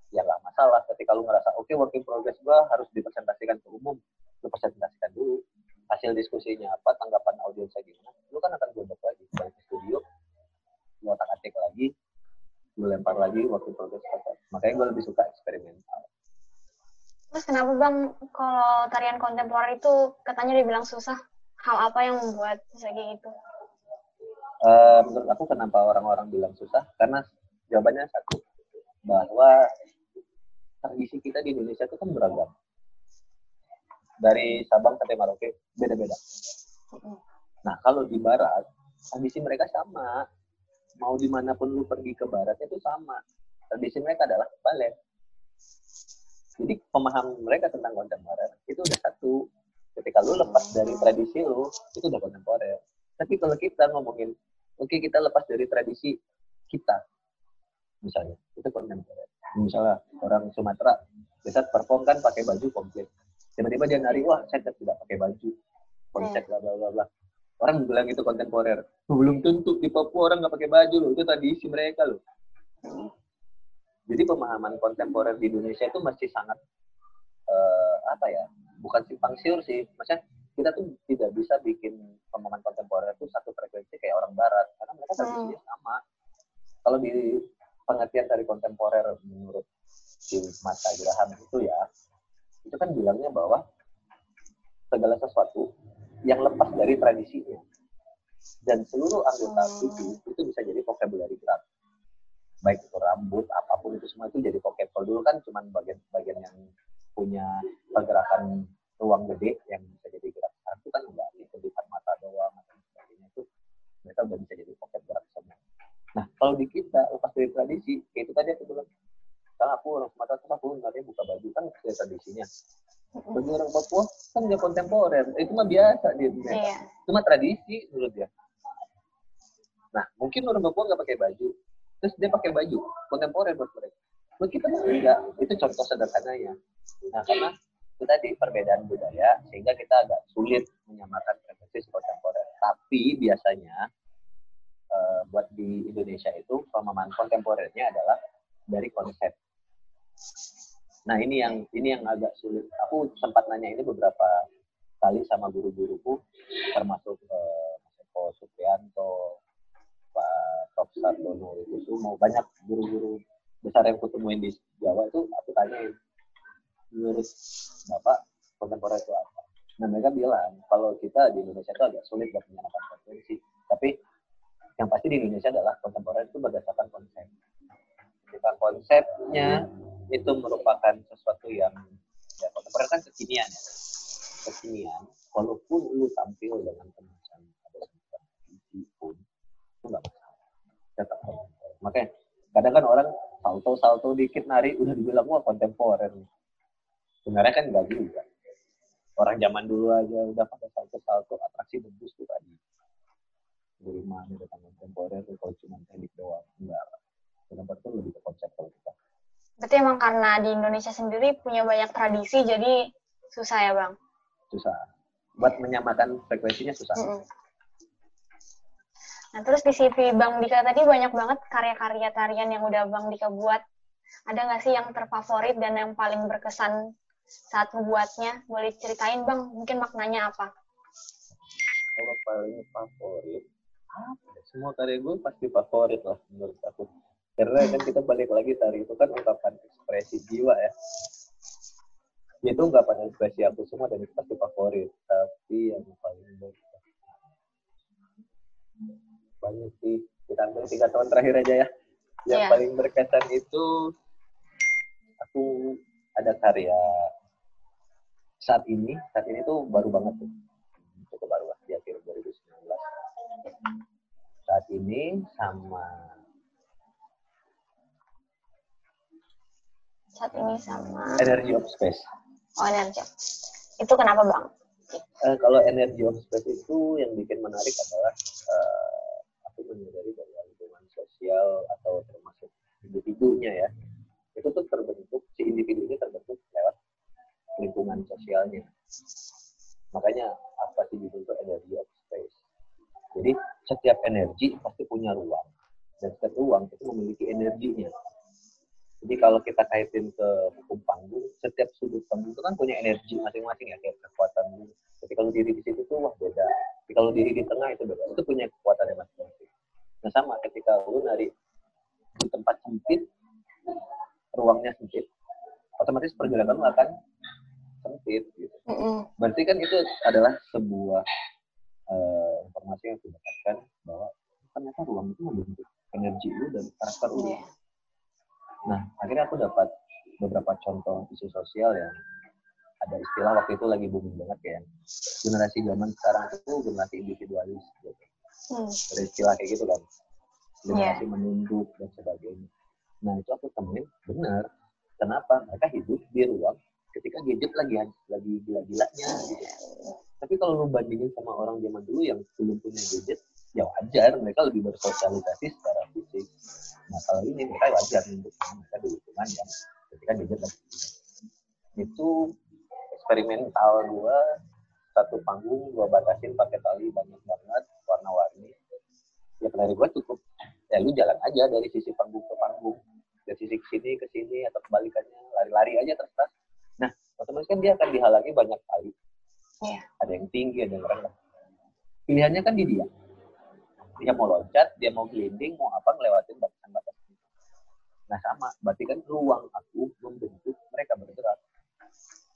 ya nggak masalah. Ketika lu ngerasa oke okay, working progress gue harus dipresentasikan ke umum lu presentasikan dulu. Hasil diskusinya apa tanggapan audiensnya gimana lu kan akan godok lagi. Balik ke studio lu otak atik lagi lu lempar lagi working progress makanya gue lebih suka eksperimental Terus kenapa bang kalau tarian kontemporer itu katanya dibilang susah? hal apa yang membuat bisa kayak gitu? Uh, menurut aku kenapa orang-orang bilang susah? Karena jawabannya satu, bahwa tradisi kita di Indonesia itu kan beragam. Dari Sabang sampai Merauke beda-beda. Nah kalau di Barat tradisi mereka sama. Mau di mana pun lu pergi ke Barat itu sama. Tradisi mereka adalah balet. Jadi pemahaman mereka tentang kontemporer itu udah satu. Ketika lu lepas dari tradisi lu itu udah kontemporer tapi kalau kita ngomongin oke okay, kita lepas dari tradisi kita misalnya itu kontemporer misalnya orang Sumatera bisa perform kan pakai baju komplit. Tiba-tiba dia nari wah saya tidak pakai baju konsep bla bla bla bla. Orang bilang itu kontemporer belum tentu di Papua orang nggak pakai baju loh itu tradisi mereka loh jadi pemahaman kontemporer di Indonesia itu masih sangat uh, apa ya bukan simpang siur sih maksudnya kita tuh tidak bisa bikin pemahaman kontemporer itu satu frekuensi kayak orang barat karena mereka tradisinya hmm. sama kalau di pengertian dari kontemporer menurut si Mata Graham itu ya itu kan bilangnya bahwa segala sesuatu yang lepas dari tradisinya dan seluruh anggota Hmm. tubuh itu bisa jadi vocabulary gerak baik itu rambut apa pun itu semua itu jadi kalau dulu kan cuma bagian-bagian yang punya pergerakan ruang gede yang bisa jadi gerak. Sekarang itu kan enggak itu di mata doang atau sebagainya itu mereka udah bisa jadi vocab gerak semua. Nah kalau di kita lepas dari tradisi kayak itu tadi aku bilang kan aku orang Sumatera tuh aku nanti buka baju. Kan dari tradisinya. Bagi orang Papua kan dia kontemporer. Itu mah biasa dia mereka Iya. cuma tradisi menurut dia. Nah mungkin orang Papua nggak pakai baju terus dia pakai baju kontemporer buat mereka. Buat kita enggak itu contoh sederhananya. Nah karena itu tadi perbedaan budaya sehingga kita agak sulit menyamakan preferensi kontemporer. Tapi biasanya eh, buat di Indonesia itu pemahaman kontemporernya adalah dari konsep. Nah ini yang ini yang agak sulit. Aku sempat nanya ini beberapa kali sama guru-guruku termasuk eh, Mas Eko Suprianto Pak Prof. Sardono itu tuh mau banyak guru-guru besar yang kutemuin di Jawa itu aku tanyain menurut Bapak kontemporer itu apa? Nah mereka bilang kalau kita di Indonesia itu agak sulit buat menyamakan preferensi tapi yang pasti di Indonesia adalah kontemporer itu berdasarkan konsep ketika konsepnya itu merupakan sesuatu yang ya kontemporer kan kekinian ya kekinian walaupun lu tampil dengan kemasan ada semacam pun itu nggak masalah kontemporer. Makanya kadang kan orang salto salto dikit nari udah dibilang wah kontemporer sebenarnya kan nggak juga. Orang zaman dulu aja udah pakai salto salto atraksi debus tuh tadi dari mana datang kontemporer tuh kalau cuma teknik doang enggak. Kontemporer itu lebih ke konsep kalau kita. Berarti emang karena di Indonesia sendiri punya banyak tradisi, jadi susah ya bang. susah. Buat menyamakan frekuensinya susah. Mm-mm. Nah terus di CV Bang Dika tadi banyak banget karya-karya tarian yang udah Bang Dika buat. Ada nggak sih yang terfavorit dan yang paling berkesan saat membuatnya? Boleh ceritain Bang, mungkin maknanya apa? kalau paling favorit ya? semua karya gue pasti favorit lah menurut aku karena kan kita balik lagi tari itu kan ungkapan ekspresi jiwa ya itu ungkapan ekspresi aku semua dan itu pasti favorit tapi yang paling berkesan banyak sih kita ambil tiga tahun terakhir aja ya yang Iya. paling berkesan itu aku ada karya saat ini saat ini tuh baru banget tuh cukup baru lah di akhir 2019 saat ini sama Saat ini sama Energy of Space Oh energi. Itu kenapa Bang? Eh, kalau Energy of Space itu yang bikin menarik adalah eh, aku menyadari bahwa lingkungan sosial atau termasuk individunya ya itu tuh terbentuk si individu ini terbentuk lewat lingkungan sosialnya. Makanya apa sih dibentuk energy of space? Jadi setiap energi pasti punya ruang dan setiap ruang itu memiliki energinya. Jadi kalau kita kaitin ke hukum panggung setiap sudut panggung itu kan punya energi masing-masing ya kayak kekuatan. Ketika lu diri di situ tuh wah beda ketika lu diri di tengah itu beda itu punya kekuatannya masing-masing nah sama ketika lu nari di tempat sempit ruangnya sempit otomatis pergerakan lu akan sempit gitu Mm-mm. berarti kan itu adalah sebuah eh, informasi yang aku dapatkan bahwa ternyata ruang itu membentuk energi lu dan karakter lu Iya. Nah, akhirnya aku dapat beberapa contoh isu sosial yang ada istilah waktu itu lagi booming banget kayak generasi zaman sekarang itu generasi individualis gitu. Hmm. Ada istilah kayak gitu kan. Generasi menunduk dan sebagainya. Nah, itu aku temuin benar. Kenapa? Mereka hidup di ruang ketika gadget lagi lagi gila-gilanya gitu. Tapi kalau lu bandingin sama orang zaman dulu yang belum punya gadget, ya wajar mereka lebih bersosialisasi secara fisik. Nah kalau ini mereka wajar untuk mereka di lingkungan yang ketika gadget lagi itu eksperimental gua satu panggung gua batasin pakai tali banyak banget warna-warni. Ya penari gua cukup. Ya lu jalan aja dari sisi panggung ke panggung dari sisi ke sini ke sini atau kebalikannya lari-lari aja terus nah otomatis kan dia akan dihalangi banyak kali. Iya. ada yang tinggi ada yang rendah. Pilihannya kan di dia. Dia mau loncat dia mau gelinding mau apa ngelewatin batasan-batasan. Nah sama. Berarti kan ruang aku membentuk mereka bergerak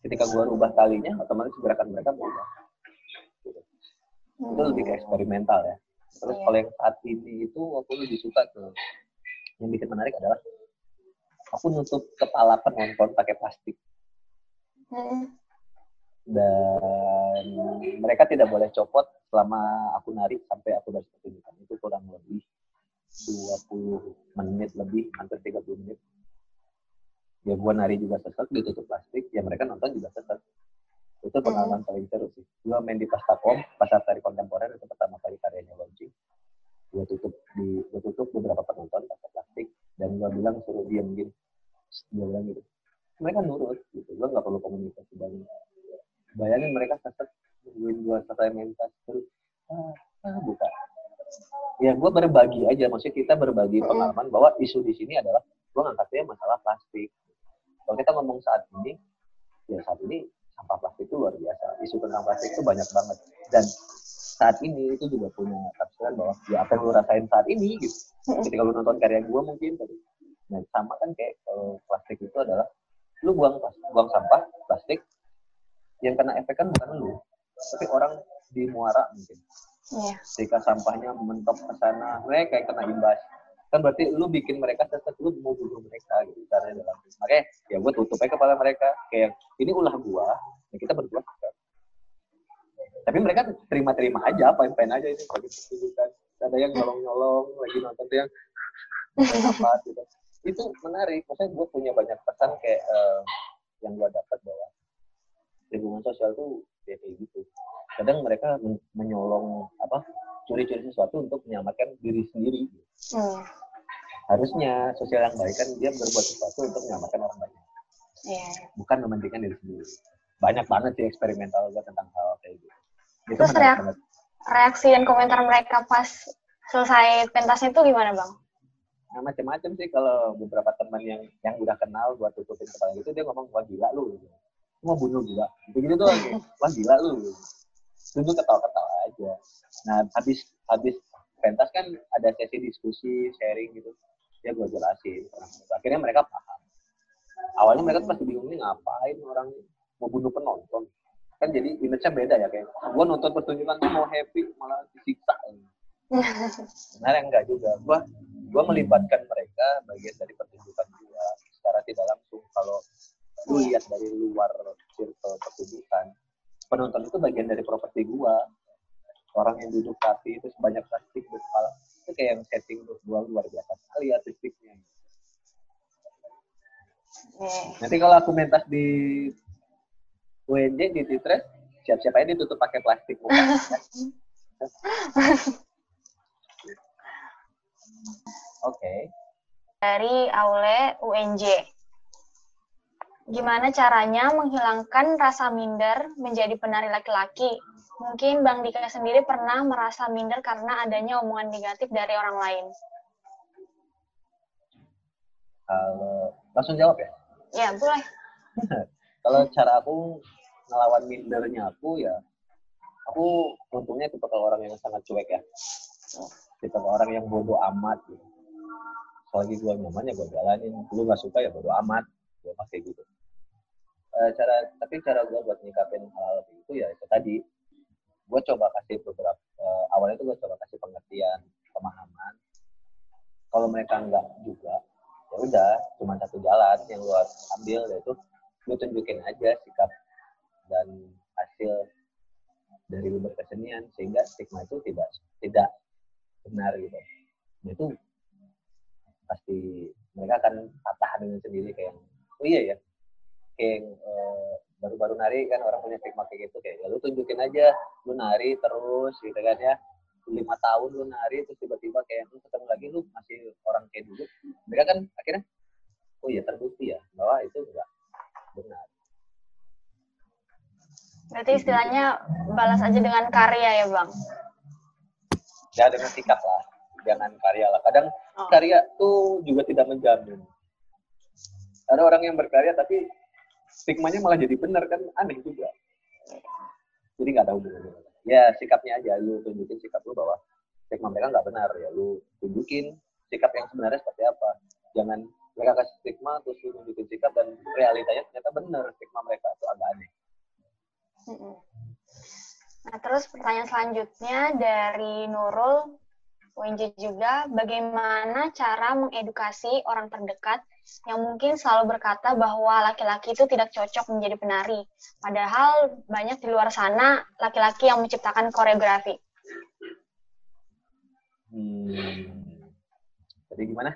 ketika gua rubah talinya otomatis gerakan mereka berubah gitu. itu lebih ke eksperimental ya terus Iya. kalau yang saat ini itu aku lebih suka ke yang bikin menarik adalah aku nutup kepala penonton pakai plastik Hmm. dan mereka tidak boleh copot selama aku nari sampai aku dari pertunjukan itu kurang lebih 20 menit lebih hampir 30 menit ya gua nari juga sesek ditutup plastik ya mereka nonton juga sesek. Itu pengalaman paling seru sih. Gua main di Pastakom pasar tari kontemporer itu pertama kali karyanya launching. Gua tutup di gua tutup beberapa penonton pakai plastik dan gua bilang suruh diam gini gua bilang gitu. Mereka nurut gitu gua nggak perlu komunikasi banyak. Bayangin mereka sesek nungguin gua selesai mentas terus ah, ah buka ya gua berbagi aja maksudnya kita berbagi pengalaman bahwa isu di sini adalah gua ngangkatnya masalah plastik kalau kita ngomong saat ini ya saat ini sampah plastik itu luar biasa. Isu tentang plastik itu banyak banget. Dan saat ini itu juga punya tafsiran bahwa ya apa yang lu rasain saat ini gitu. Ketika lu nonton karya gua mungkin tadi. Nah sama kan kayak kalau plastik itu adalah lu buang buang sampah plastik yang kena efek kan bukan lu tapi orang di muara mungkin. Iya. ketika sampahnya mentok ke sana mereka yang kena imbas kan berarti lu bikin mereka tetap lu mau bunuh mereka gitu caranya dalam makanya ya gue tutup aja kepala mereka. Kayak ini ulah gua ya kita berdua. Kan. tapi mereka terima-terima aja apa pengen aja ini bagi pertunjukan ada yang nyolong-nyolong lagi nonton tuh yang apa gitu. Itu menarik maksudnya gue punya banyak pesan kayak eh, yang gue dapat bahwa lingkungan sosial tuh ya kayak gitu. Kadang mereka men- menyolong apa curi-curi sesuatu untuk menyelamatkan diri sendiri Hmm. harusnya sosial yang baik kan dia berbuat sesuatu untuk menyelamatkan orang banyak Iya. bukan mementingkan diri sendiri banyak banget sih eksperimental gue tentang hal kayak gitu itu Terus reak- banget Reaksi dan komentar mereka pas selesai pentasnya itu gimana bang? nah, macam-macam sih kalau beberapa teman yang yang udah kenal buat tutupin kepala gitu dia ngomong wah gila lu gitu. Mau bunuh gila gitu gitu gitu. wah gila lu gitu. Dulu ketawa-ketawa aja. Nah habis habis pentas kan ada sesi diskusi sharing gitu. Ya gue jelasin akhirnya mereka paham. Awalnya mereka tuh pasti bingung nih ngapain orang mau bunuh penonton? Kan jadi image-nya beda ya kayak gue nonton pertunjukan tuh mau happy malah disiksa. Sebenarnya enggak juga? Gua gua melibatkan mereka bagian dari pertunjukan gua. Secara tidak langsung kalau lu lihat dari luar circle pertunjukan penonton itu bagian dari properti gua orang yang duduk rapi itu sebanyak plastik di kepala itu kayak yang setting untuk gua luar biasa sekali artistiknya nanti kalau aku mentas di UNJ di Titres siap-siap aja ditutup pakai plastik muka ya. Oke. Dari Aule UNJ. Gimana caranya menghilangkan rasa minder menjadi penari laki-laki? Mungkin Bang Dika sendiri pernah merasa minder karena adanya omongan negatif dari orang lain. Kalau langsung jawab ya. Ya, boleh. Kalau cara aku ngelawan mindernya aku ya, aku untungnya tipe orang yang sangat cuek ya. Tipe orang yang bodoh amat gitu. Selagi gue nyaman ya gue jalanin. Lu gak suka ya bodoh amat. Gue pakai gitu. Eh, cara tapi cara gue buat nyikapin hal-hal gitu ya itu tadi. Gue coba kasih beberapa eh, awalnya tuh gue coba kasih pengertian pemahaman. Kalau mereka enggak juga ya udah cuma satu jalan yang harus ambil yaitu lu tunjukin aja sikap dan hasil dari lu berkesenian sehingga stigma itu tidak tidak benar gitu. Nah, itu pasti mereka akan patah dengan sendiri kayak oh iya ya kayak eh, baru-baru nari kan orang punya stigma kayak gitu kayak ya lu tunjukin aja lu nari terus gitu kan ya. Lima tahun lu nari terus tiba-tiba kayak lu ketemu lagi lu masih orang kayak dulu. Mereka kan akhirnya oh iya terbukti ya bahwa itu enggak benar. Berarti istilahnya balas aja dengan karya ya, Bang? ya dengan sikap lah. Jangan karya lah. Kadang Oh. karya tuh juga tidak menjamin ada orang yang berkarya tapi stigmanya malah jadi benar kan aneh juga. Jadi nggak hubungannya. Ya sikapnya aja lu tunjukin sikap lu bahwa stigma mereka nggak benar. Ya lu tunjukin sikap yang sebenarnya seperti apa. Jangan mereka kasih stigma terus lu nunjukin sikap dan realitanya ternyata bener stigma mereka. Itu agak aneh. Nah, terus pertanyaan selanjutnya dari Nurul. UNJ juga, bagaimana cara mengedukasi orang terdekat yang mungkin selalu berkata bahwa laki-laki itu tidak cocok menjadi penari. Padahal banyak di luar sana laki-laki yang menciptakan koreografi. Hmm. Jadi gimana?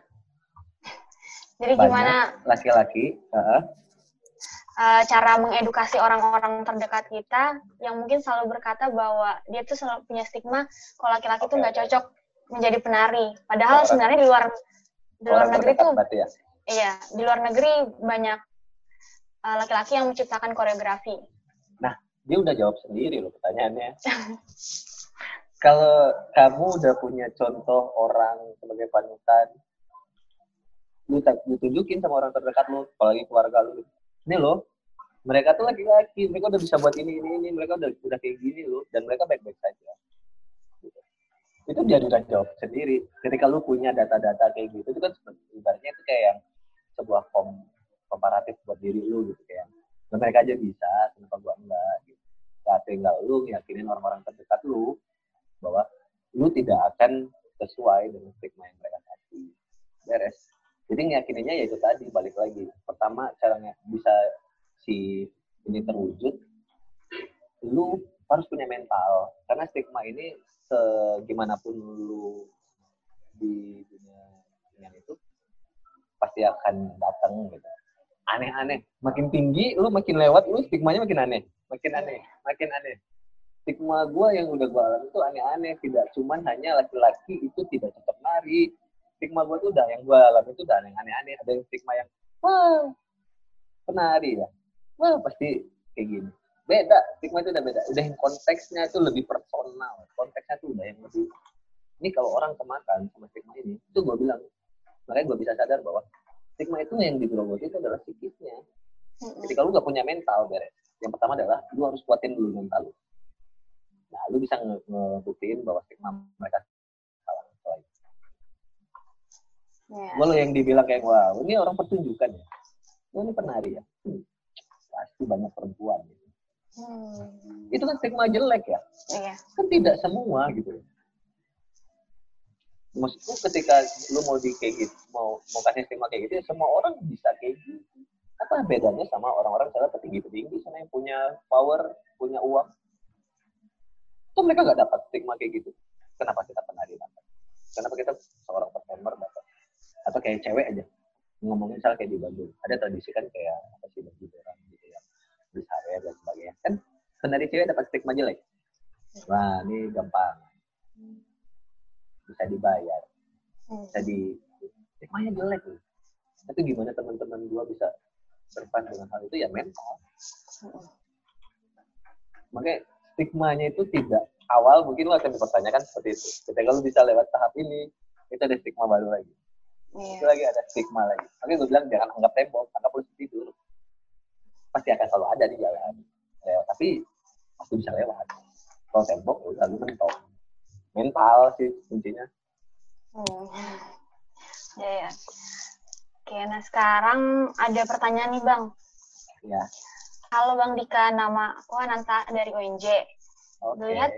Jadi gimana laki-laki uh, cara mengedukasi orang-orang terdekat kita yang mungkin selalu berkata bahwa dia tuh selalu punya stigma kalau laki-laki okay. tuh nggak cocok menjadi penari. Padahal orang, sebenarnya di luar di luar negeri tuh ya? Iya di luar negeri banyak uh, laki-laki uh, yang menciptakan koreografi. Nah dia udah jawab sendiri loh pertanyaannya. Kalau kamu udah punya contoh orang sebagai panutan lu, lu tunjukin sama orang terdekat lu, apalagi keluarga lu. Ini loh, mereka tuh laki-laki, mereka udah bisa buat ini, ini, ini, mereka udah udah kayak gini loh, dan mereka baik-baik saja. Gitu. Itu dia udah jawab sendiri. Ketika lu punya data-data kayak gitu, itu kan ibaratnya itu kayak yang sebuah kom komparatif buat diri lu gitu kayak nah, mereka aja bisa, kenapa gua enggak gitu. Gak tinggal lu yakinin orang-orang terdekat lu bahwa lu tidak akan sesuai dengan stigma yang mereka kasih. Beres jadi ngeyakininya ya itu tadi balik lagi pertama caranya bisa si ini terwujud lu harus punya mental karena stigma ini segimanapun lu pasti akan datang gitu. Aneh-aneh. Makin tinggi lu makin lewat lu stigmanya makin aneh. Makin aneh makin aneh. Stigma gue yang udah gue alami itu aneh-aneh tidak cuman hanya laki-laki itu tidak cocok nari. Stigma gue tuh udah yang gue alami itu udah aneh-aneh. Ada yang stigma yang wah penari ya? Wah pasti kayak gini. Beda stigma itu udah beda. Udah yang konteksnya itu lebih personal. Konteksnya tuh udah yang lebih ini kalau orang kemakan sama stigma ini itu gue bilang. Makanya gue bisa sadar bahwa stigma itu yang digerogoti itu adalah psikisnya jadi kalau lu gak punya mental beres yang pertama adalah lu harus kuatin dulu mental lu nah lu bisa ngebuktiin bahwa stigma mereka Yeah. Lo yang dibilang kayak, wah ini orang pertunjukan ya. Oh, ini penari ya. Hmm. Pasti banyak perempuan. Gitu. Hmm. Itu kan stigma jelek ya. Yeah. Kan tidak semua gitu. Maksudku ketika lu mau di kayak gitu, mau mau kasih stigma kayak gitu, ya semua orang bisa kayak gitu. Apa bedanya sama orang-orang saya petinggi-petinggi sana yang punya power, punya uang? Tuh mereka nggak dapat stigma kayak gitu. Kenapa kita penari dapat? Kenapa kita seorang performer dapat? atau kayak cewek aja ngomongin misal kayak di Bandung ada tradisi kan kayak apa sih baju orang gitu ya besar dan sebagainya kan penari cewek dapat stigma jelek wah ini gampang bisa dibayar bisa di stigmanya jelek nih? Tapi gimana teman-teman gua bisa berpan dengan hal itu? Ya mental. Makanya stigmanya itu tidak awal mungkin lo akan dipertanyakan seperti itu. Ketika lo bisa lewat tahap ini itu ada stigma baru lagi. Yeah. itu lagi ada stigma lagi. Makanya gue bilang jangan anggap tembok anggap polisi tidur. Pasti akan selalu ada di jalan. Lewat tapi pasti bisa lewat. Kalau tembok udah lu mentok mental sih kuncinya. Hmm. ya ya. Oke nah sekarang ada pertanyaan nih bang. Ya halo bang Dika. Nama aku Ananta dari ONJ okay. lihat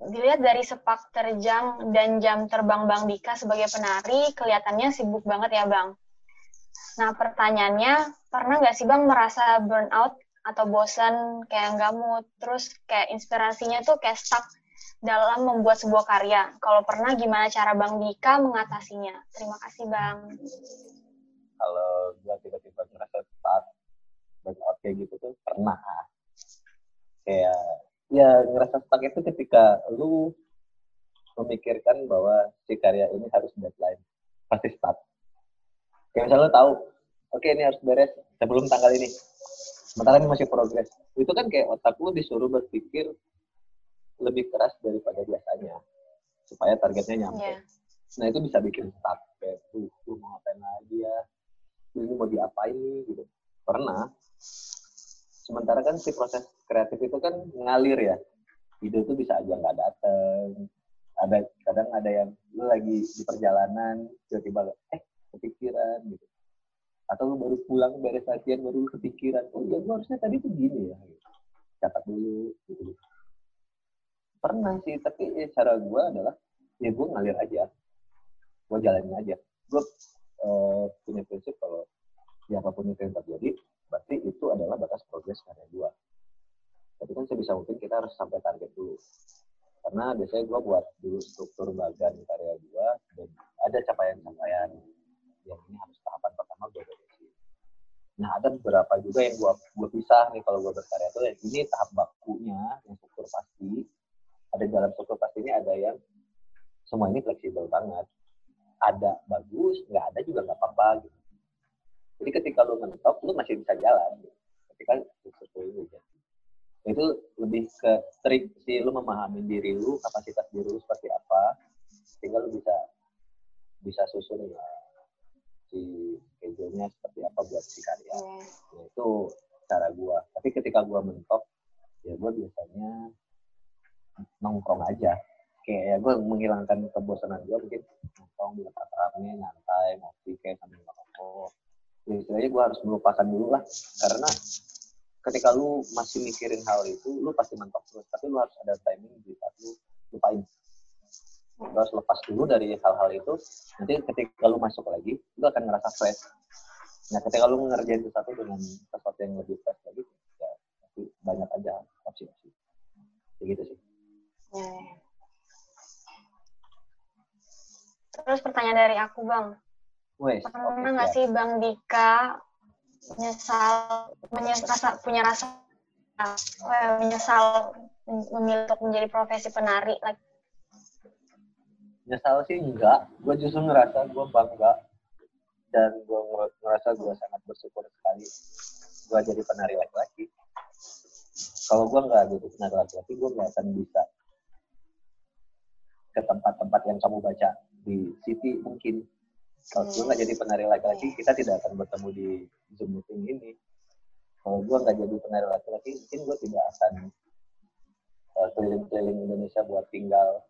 dilihat dari sepak terjang dan jam terbang Bang Dika sebagai penari, kelihatannya sibuk banget ya Bang. Nah pertanyaannya, pernah nggak sih Bang merasa burnout atau bosan kayak nggak mood, terus kayak inspirasinya tuh kayak stuck dalam membuat sebuah karya. Kalau pernah, gimana cara Bang Dika mengatasinya? Terima kasih Bang. Kalau gue tiba-tiba merasa stuck, burnout kayak gitu tuh pernah. Kayak ya ngerasa stuck itu ketika lu memikirkan bahwa si karya ini harus deadline pasti stuck kayak misalnya lu tahu oke okay, ini harus beres sebelum tanggal ini sementara ini masih progres itu kan kayak otak lu disuruh berpikir lebih keras daripada biasanya supaya targetnya nyampe. Yeah. nah itu bisa bikin stuck kayak tuh lu mau ngapain lagi ya? Ini mau diapain nih? Gitu. Pernah. Sementara kan si proses kreatif itu kan ngalir ya. Ide itu bisa aja nggak dateng. Ada kadang ada yang lu lagi di perjalanan tiba-tiba eh kepikiran gitu. Atau lu baru pulang beres latihan baru lu kepikiran oh ya gue harusnya tadi tuh gini ya catat dulu gitu pernah sih tapi ya, cara gue adalah ya gue ngalir aja gue jalanin aja gue uh, punya prinsip kalau ya apa pun itu yang terjadi berarti itu adalah batas progres karya gue tapi kan sebisa mungkin kita harus sampai target dulu karena biasanya gue buat dulu struktur bagian karya gue dan ada capaian-capaian yang ini harus tahapan pertama gue beresin. Nah ada beberapa juga yang gue gue pisah nih kalau gue berkarya tuh ini tahap bakunya yang struktur pasti. Ada dalam struktur pasti ini ada yang semua ini fleksibel banget. Ada bagus, nggak ada juga nggak apa-apa gitu. Jadi ketika lu mentok, lu masih bisa jalan. Gitu. Ketika struktur ini jadi itu lebih ke trik sih lu memahami diri lu kapasitas diri lu seperti apa sehingga lu bisa bisa susun ya, si schedule-nya seperti apa buat si karya yeah. ya, itu cara gua tapi ketika gua mentok ya gua biasanya nongkrong aja. Kayak ya gua menghilangkan kebosanan gua mungkin. Nongkrong di tempat rame nyantai ngopi kayak sambil ngerokok. Ya istilahnya gua harus melupakan dulu lah. Karena ketika lu masih mikirin hal itu lu pasti mentok terus. Tapi lu harus ada timing di saat lu lupain. Lu harus lepas dulu dari hal-hal itu. Nanti ketika lu masuk lagi lu akan ngerasa fresh. Nah ketika lu ngerjain sesuatu dengan sesuatu yang lebih fresh lagi ya pasti banyak aja opsi-opsi. Kayak gitu sih terus pertanyaan dari aku bang. Wes, pernah nggak okay, sih bang Dika menyesal menyesal rasa punya rasa uh, menyesal memilih untuk menjadi profesi penari like? Menyesal sih enggak. Gue justru ngerasa gue bangga dan gue ngerasa gue sangat bersyukur sekali gue jadi penari laki-laki. Kalau gue nggak jadi penari laki-laki gue nggak akan bisa ke tempat-tempat yang kamu baca di city mungkin. Kalau gue nggak jadi penari laki-laki kita tidak akan bertemu di zoom meeting ini. Kalau gue nggak jadi penari laki-laki mungkin gue tidak akan uh, keliling-keliling Indonesia buat tinggal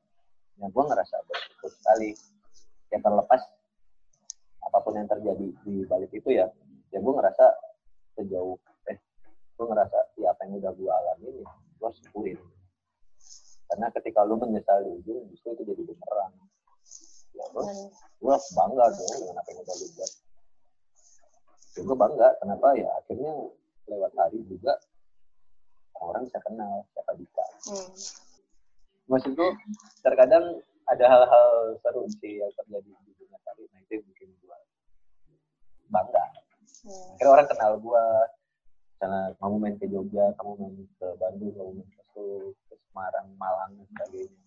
yang gue ngerasa bersyukur sekali. Yang terlepas apa pun yang terjadi di balik itu ya ya gue ngerasa sejauh eh gue ngerasa ya apa yang udah gue alami ya gue syukurin karena ketika lu menyesal di ujung justru itu jadi bumerang. Ya terus gue bangga dong dengan apa yang udah lu buat. Ya gue bangga. Kenapa? Ya akhirnya lewat hari juga orang bisa kenal siapa Dika. Hmm. maksudku terkadang ada hal-hal seru sih yang terjadi di dunia tari nah itu yang bikin gue bangga. Hmm. akhirnya orang kenal gue karena kamu main ke Jogja, kamu main ke Bandung, kamu main ke Solo, ke Semarang, Malang, dan sebagainya.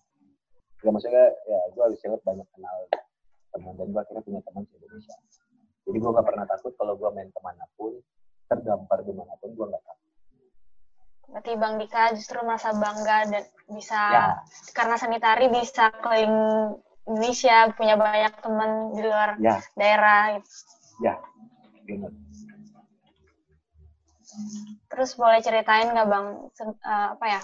Ya maksudnya ya gue bisa banyak kenal teman dan gue akhirnya punya teman di Indonesia. Jadi gue gak pernah takut kalau gue main ke mana pun, terdampar di mana pun, gue gak takut. Berarti Bang Dika justru merasa bangga dan bisa, ya. karena seni tari bisa keliling Indonesia, punya banyak teman di luar ya. daerah. Gitu. Ya, benar. Terus boleh ceritain nggak Bang, uh, apa ya,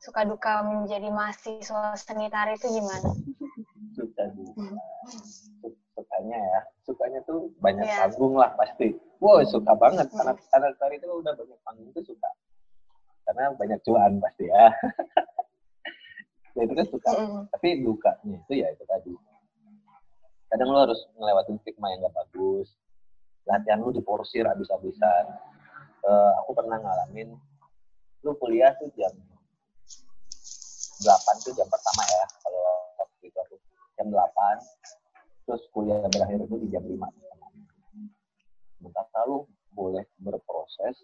suka duka menjadi mahasiswa seni tari itu gimana? Suka duka. Sukanya ya sukanya tuh banyak yeah. panggung lah pasti wow suka banget karena anak tari itu udah banyak panggung tuh suka karena banyak cuan pasti ya ya itu kan suka mm. tapi dukanya itu ya itu tadi kadang lo harus ngelewatin stigma yang gak bagus latihan lu diporsir abis-abisan uh, aku pernah ngalamin lu kuliah tuh jam 8 tuh jam pertama ya kalau waktu itu aku. Jam 8 terus kuliah berakhir itu di jam 5 sementara lu boleh berproses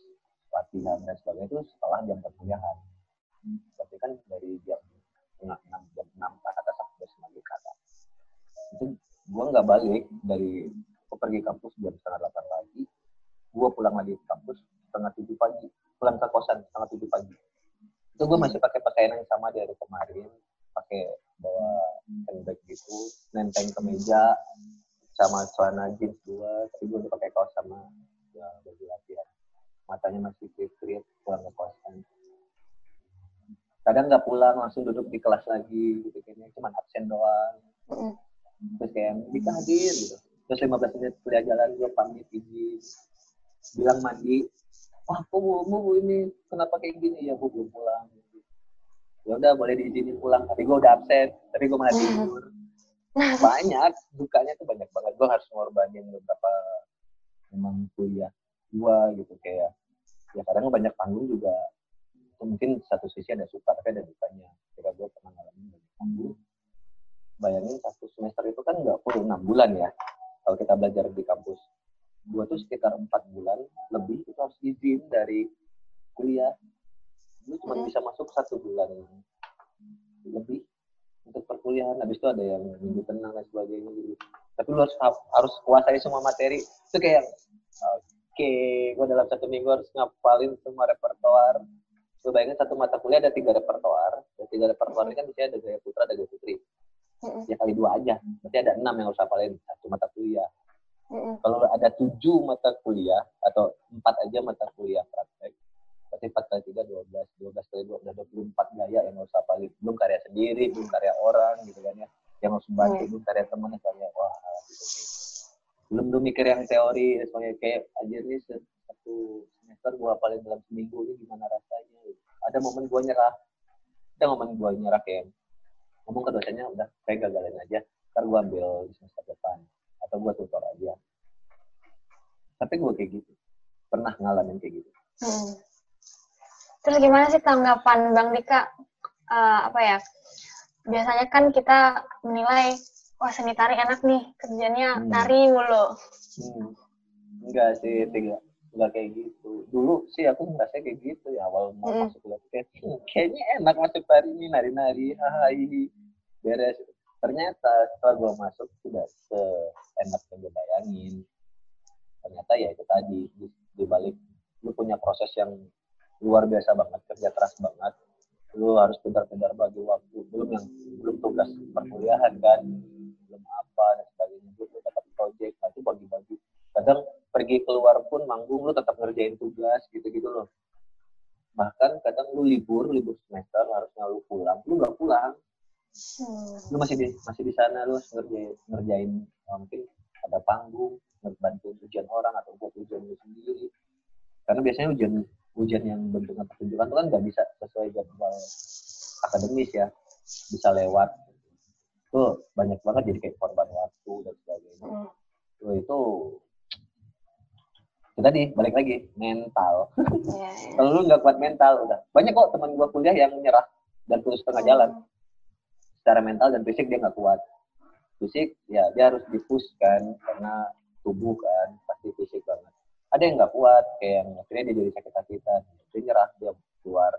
latihan dan sebagainya itu setelah jam perkuliahan. Berarti kan dari jam setengah enam jam enam ke atas sampai sembilan ke atas. Itu gua nggak balik dari gua pergi kampus jam setengah delapan pagi gua pulang lagi ke kampus setengah tujuh pagi. Pulang ke kosan setengah tujuh pagi. Itu gua masih pakai pakaian yang sama dari kemarin. Pakai bawa handbag gitu nenteng ke meja sama celana jeans dua tapi gue udah pakai kaos sama ya baju latihan. Matanya masih krip pulang ke kosan. Kadang nggak pulang langsung duduk di kelas lagi gitu kayaknya. Cuma absen doang. Terus kayak bisa hadir gitu. Terus 15 menit kuliah jalan gue pamit izin. Bilang mandi wah kok bu, bu ini kenapa kayak gini? Ya bu belum pulang. Ya udah boleh diizinin pulang tapi gue udah absen tapi gue malah tidur. Banyak dukanya tuh banyak banget. Gue harus ngorbanin beberapa memang kuliah gue gitu kayak ya kadang banyak panggung juga itu mungkin satu sisi ada suka tapi ada dukanya. Ketika gue pernah ngalamin banyak panggung bayangin satu semester itu kan nggak full enam bulan ya kalau kita belajar di kampus gue tuh sekitar empat bulan lebih itu harus izin dari kuliah. Lu cuma bisa masuk satu bulan lebih untuk perkuliahan. Habis itu ada yang minggu tenang dan sebagainya gitu. Tapi lu harus harus kuasai semua materi. Itu kayak oke okay, gue dalam satu minggu harus ngapalin semua repertoar. Lu bayangin satu mata kuliah ada tiga repertoar. Dan tiga repertoar ini kan biasanya ada gaya putra ada gaya putri. Ya kali dua aja. Berarti ada enam yang harus hafalin. Satu mata kuliah kalau ada tujuh mata kuliah atau empat aja mata kuliah praktek berarti empat kali tiga dua belas dua belas kali dua udah dua puluh empat gaya yang harus hafalin belum karya sendiri belum karya orang gitu kan ya. Yang harus bantu belum karya temen soalnya wah gitu. Belum tuh mikir yang teori soalnya kayak aja nih satu semester gua hafalin dalam seminggu ini gimana rasanya ada momen gua nyerah. Ada momen gua nyerah kayak ngomong ke dosennya udah kayak gagalin aja ntar gua ambil di semester depan atau gue tutor aja. Tapi gue kayak gitu. Pernah ngalamin kayak gitu. Hmm. terus gimana sih tanggapan bang Dika? Uh, apa ya? Biasanya kan kita menilai wah seni tari enak nih kerjanya hmm. nari mulu. Hmm. enggak sih tiga enggak kayak gitu. Dulu sih aku ngerasa kayak gitu ya awal mau hmm. masuk kuliah. Kayak hmm, kayaknya enak masuk tari ini nari-nari hai beres ternyata setelah gue masuk tidak seenak yang gue bayangin. Ternyata ya itu tadi di, balik lu punya proses yang luar biasa banget kerja keras banget. Lu harus pintar-pintar bagi waktu. Belum yang belum tugas perkuliahan kan belum apa dan sebagainya. Belum dapat project itu bagi-bagi. Kadang pergi keluar pun manggung lu tetap ngerjain tugas gitu-gitu loh. Bahkan kadang lu libur libur semester harusnya lu pulang lu nggak pulang Hmm. Lu masih di masih di sana lu ngerjain ngerjain uh, mungkin ada panggung, ngebantu ujian orang atau buat ujian lu sendiri. Karena biasanya ujian ujian yang bentuknya pertunjukan itu kan nggak bisa sesuai jadwal akademis ya, bisa lewat. Itu banyak banget jadi kayak korban waktu dan sebagainya. Hmm. Tuh itu itu tadi balik lagi mental. Yeah, yeah. Kalau lu nggak kuat mental udah banyak kok teman gua kuliah yang menyerah dan putus tengah hmm. jalan secara mental dan fisik dia nggak kuat. Fisik ya dia harus dipus kan karena tubuh kan pasti fisik banget. Ada yang nggak kuat kayak yang akhirnya dia jadi sakit sakitan dia nyerah dia keluar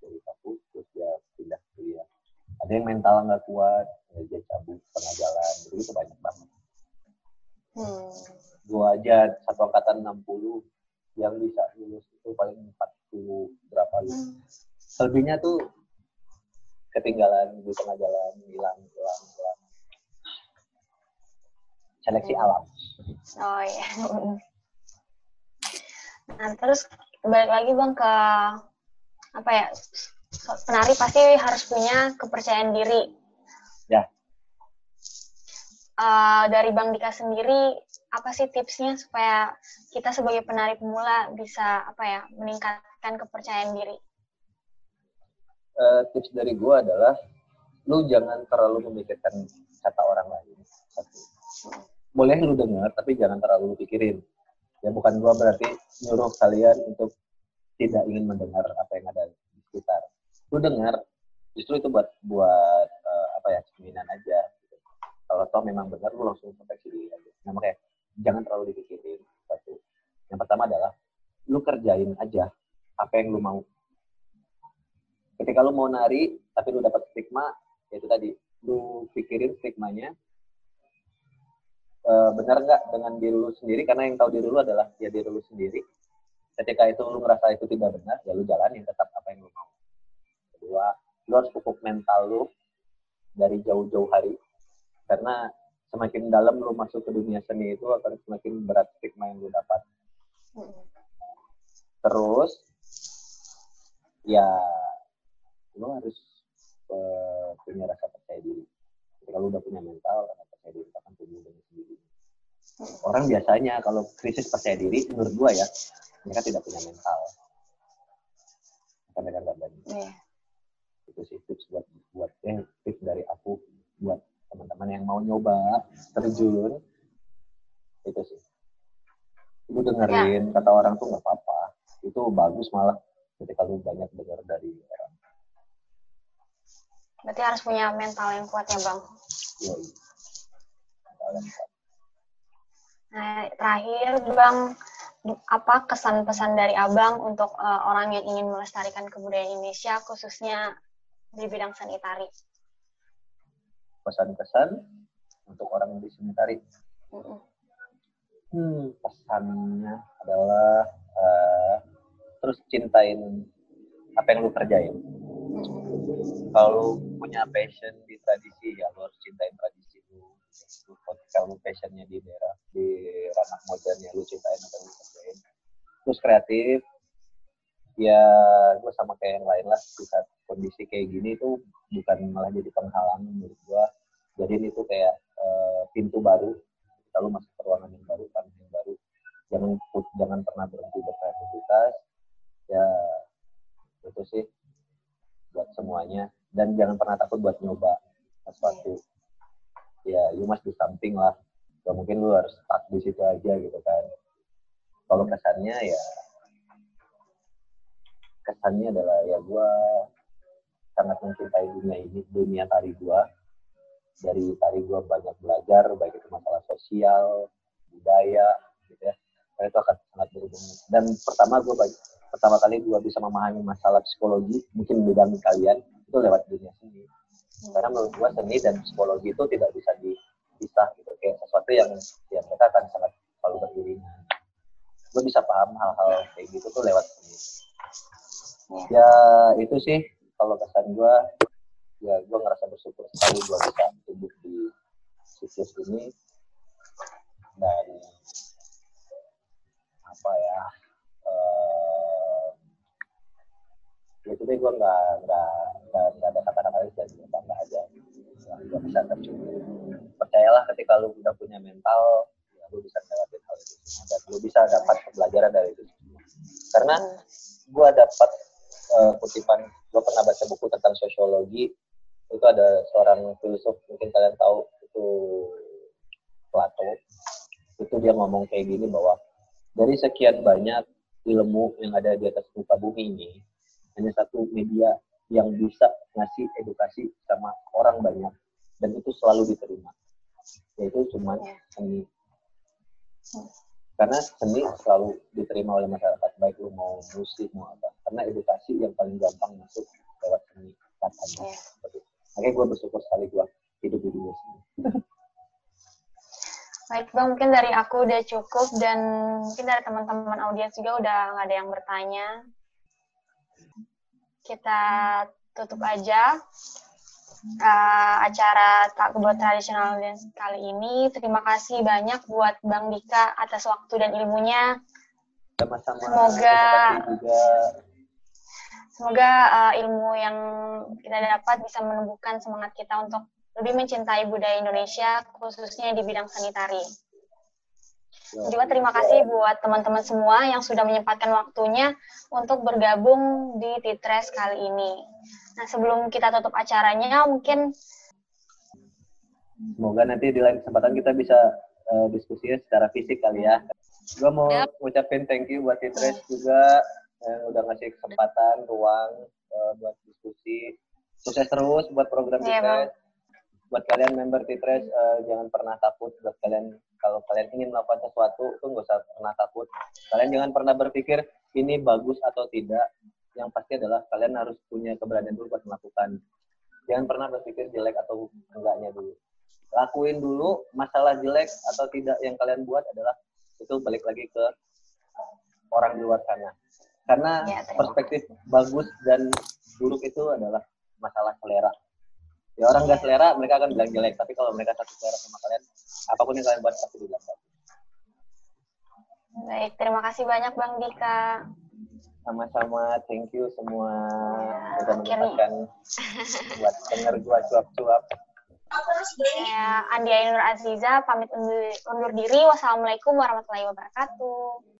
dari kampus terus dia pindah kuliah. Ada yang mental nggak kuat ya dia cabut tengah jalan. Jadi itu banyak banget. Hmm. gua aja satu angkatan 60 yang bisa lulus itu paling 40 berapa. Lu hmm. selebihnya tuh ketinggalan di tengah jalan hilang hilang hilang. Seleksi hmm. alam. Oh iya. Nah terus balik lagi bang ke apa ya penari pasti harus punya kepercayaan diri. Ya. Uh, dari bang Dika sendiri apa sih tipsnya supaya kita sebagai penari pemula bisa apa ya meningkatkan kepercayaan diri uh, tips dari gue adalah lu jangan terlalu memikirkan kata orang lain. Boleh lu dengar, tapi jangan terlalu lu pikirin. Ya bukan gue berarti nyuruh kalian untuk tidak ingin mendengar apa yang ada di sekitar. Lu dengar, justru itu buat buat uh, apa ya cerminan aja. Gitu. Kalau toh memang benar, lu langsung proteksi diri aja. Nah makanya jangan terlalu dipikirin. Satu. Yang pertama adalah lu kerjain aja apa yang lu mau ketika lu mau nari tapi lu dapat stigma ya itu tadi. Lu pikirin stigmanya e, benar nggak dengan diri lu sendiri? Karena yang tahu diri lu adalah ya diri lu sendiri. Ketika itu lu ngerasa itu tidak benar ya lu jalanin tetap apa yang lu mau. Kedua lu harus pupuk mental lu dari jauh-jauh hari. Karena semakin dalam lu masuk ke dunia seni itu akan semakin berat stigma yang lu dapat. Terus ya lo harus uh, punya rasa percaya diri. Ketika lo udah punya mental rasa percaya diri akan tumbuh dengan sendiri orang biasanya kalau krisis percaya diri menurut gua ya mereka tidak punya mental. Karena mereka nggak berani Iya. itu sih tips buat buat eh, tips dari aku buat teman-teman yang mau nyoba terjun. Itu sih. Lu dengerin kata orang tuh nggak apa-apa. Itu bagus malah ketika lu banyak dengar dari orang Berarti harus punya mental yang kuat ya, Bang. Kalian kuat. Nah, terakhir, Bang, apa kesan pesan dari Abang untuk eh, orang yang ingin melestarikan kebudayaan Indonesia, khususnya di bidang seni tari? pesan-pesan untuk orang di sini tari Mm-mm. Hmm, pesannya adalah eh, terus cintain apa yang lu kerjain. Kalau punya passion di tradisi, ya lu harus cintain tradisi lu. Kalau passionnya di daerah di ranah modern, ya lu cintain yang lu kerjain. Terus kreatif, ya gue sama kayak yang lain lah. Di saat kondisi kayak gini tuh bukan malah jadi penghalang menurut gue. Jadi itu kayak eh, pintu baru kalau masuk ke ruangan yang baru, ranah yang baru, jangan jangan pernah berhenti berkreativitas. Ya itu sih buat semuanya dan jangan pernah takut buat nyoba sesuatu. Ya, you must do something lah. Gak mungkin lu harus stuck di situ aja gitu kan. Kalau kesannya ya kesannya adalah ya gua sangat mencintai dunia ini, dunia tari gua dari tari gue banyak belajar baik itu masalah sosial budaya gitu ya karena itu akan sangat berhubungan dan pertama gue pertama kali gue bisa memahami masalah psikologi mungkin bidang kalian itu lewat dunia seni. Karena menurut gue seni dan psikologi itu tidak bisa dipisah gitu. Kayak sesuatu yang ya mereka akan sangat selalu beriringan gue bisa paham hal-hal kayak gitu tuh lewat seni. Ya itu sih kalau kesan gue ya gue ngerasa bersyukur sekali gue bisa duduk di situs ini. Dan apa ya eh itu deh gue nggak nggak nggak ada kata-kata lain gue bangga aja. Gue bisa terjun percayalah ketika lu udah punya mental ya lu bisa lewatin hal itu dan lu bisa dapat pembelajaran dari itu karena gue dapat eh, kutipan gue pernah baca buku tentang sosiologi. Itu ada seorang filsuf mungkin kalian tahu itu Plato. Itu dia ngomong kayak gini bahwa dari sekian banyak ilmu yang ada di atas muka bumi ini hanya satu media yang bisa ngasih edukasi sama orang banyak dan itu selalu diterima. Yaitu cuma seni. Karena seni selalu diterima oleh masyarakat baik lu mau musik mau apa. Karena edukasi yang paling gampang masuk lewat seni katanya. Itu. makanya gue bersyukur sekali gue hidup di dunia seni. Baik Bang, mungkin dari aku udah cukup dan mungkin dari teman-teman audiens juga udah nggak ada yang bertanya. Kita tutup aja uh, acara takbir tradisional dan kali ini. Terima kasih banyak buat Bang Dika atas waktu dan ilmunya. sama-sama Semoga juga semoga uh, ilmu yang kita dapat bisa menumbuhkan semangat kita untuk lebih mencintai budaya Indonesia khususnya di bidang seni tari. Juga terima kasih buat teman-teman semua yang sudah menyempatkan waktunya untuk bergabung di Titres kali ini. Nah, sebelum kita tutup acaranya, mungkin Semoga nanti di lain kesempatan kita bisa uh, diskusinya secara fisik kali ya. Gue mau Yap. ngucapin thank you buat Titres juga yang udah ngasih kesempatan, ruang uh, buat diskusi. Sukses terus buat program Iya, Titres. Buat kalian member Titres, uh, jangan pernah takut. Buat kalian, kalau kalian ingin melakukan sesuatu, tuh nggak usah pernah takut. Kalian jangan pernah berpikir ini bagus atau tidak. Yang pasti adalah kalian harus punya keberanian dulu buat melakukan. Jangan pernah berpikir jelek atau enggaknya dulu lakuin dulu masalah jelek atau tidak yang kalian buat adalah itu balik lagi ke orang di luar sana karena Ya, perspektif bagus dan buruk itu adalah masalah selera ya orang nggak selera mereka akan bilang jelek tapi kalau mereka satu selera sama kalian apa pun yang kalian buat pasti dibilang bagus baik, terima kasih banyak Bang Dika. sama-sama thank you semua Ya, udah akhirnya. menyempatkan buat denger gua cuap-cuap Saya Andi Ainur Aziza pamit undur, undur diri. Wassalamualaikum warahmatullahi wabarakatuh.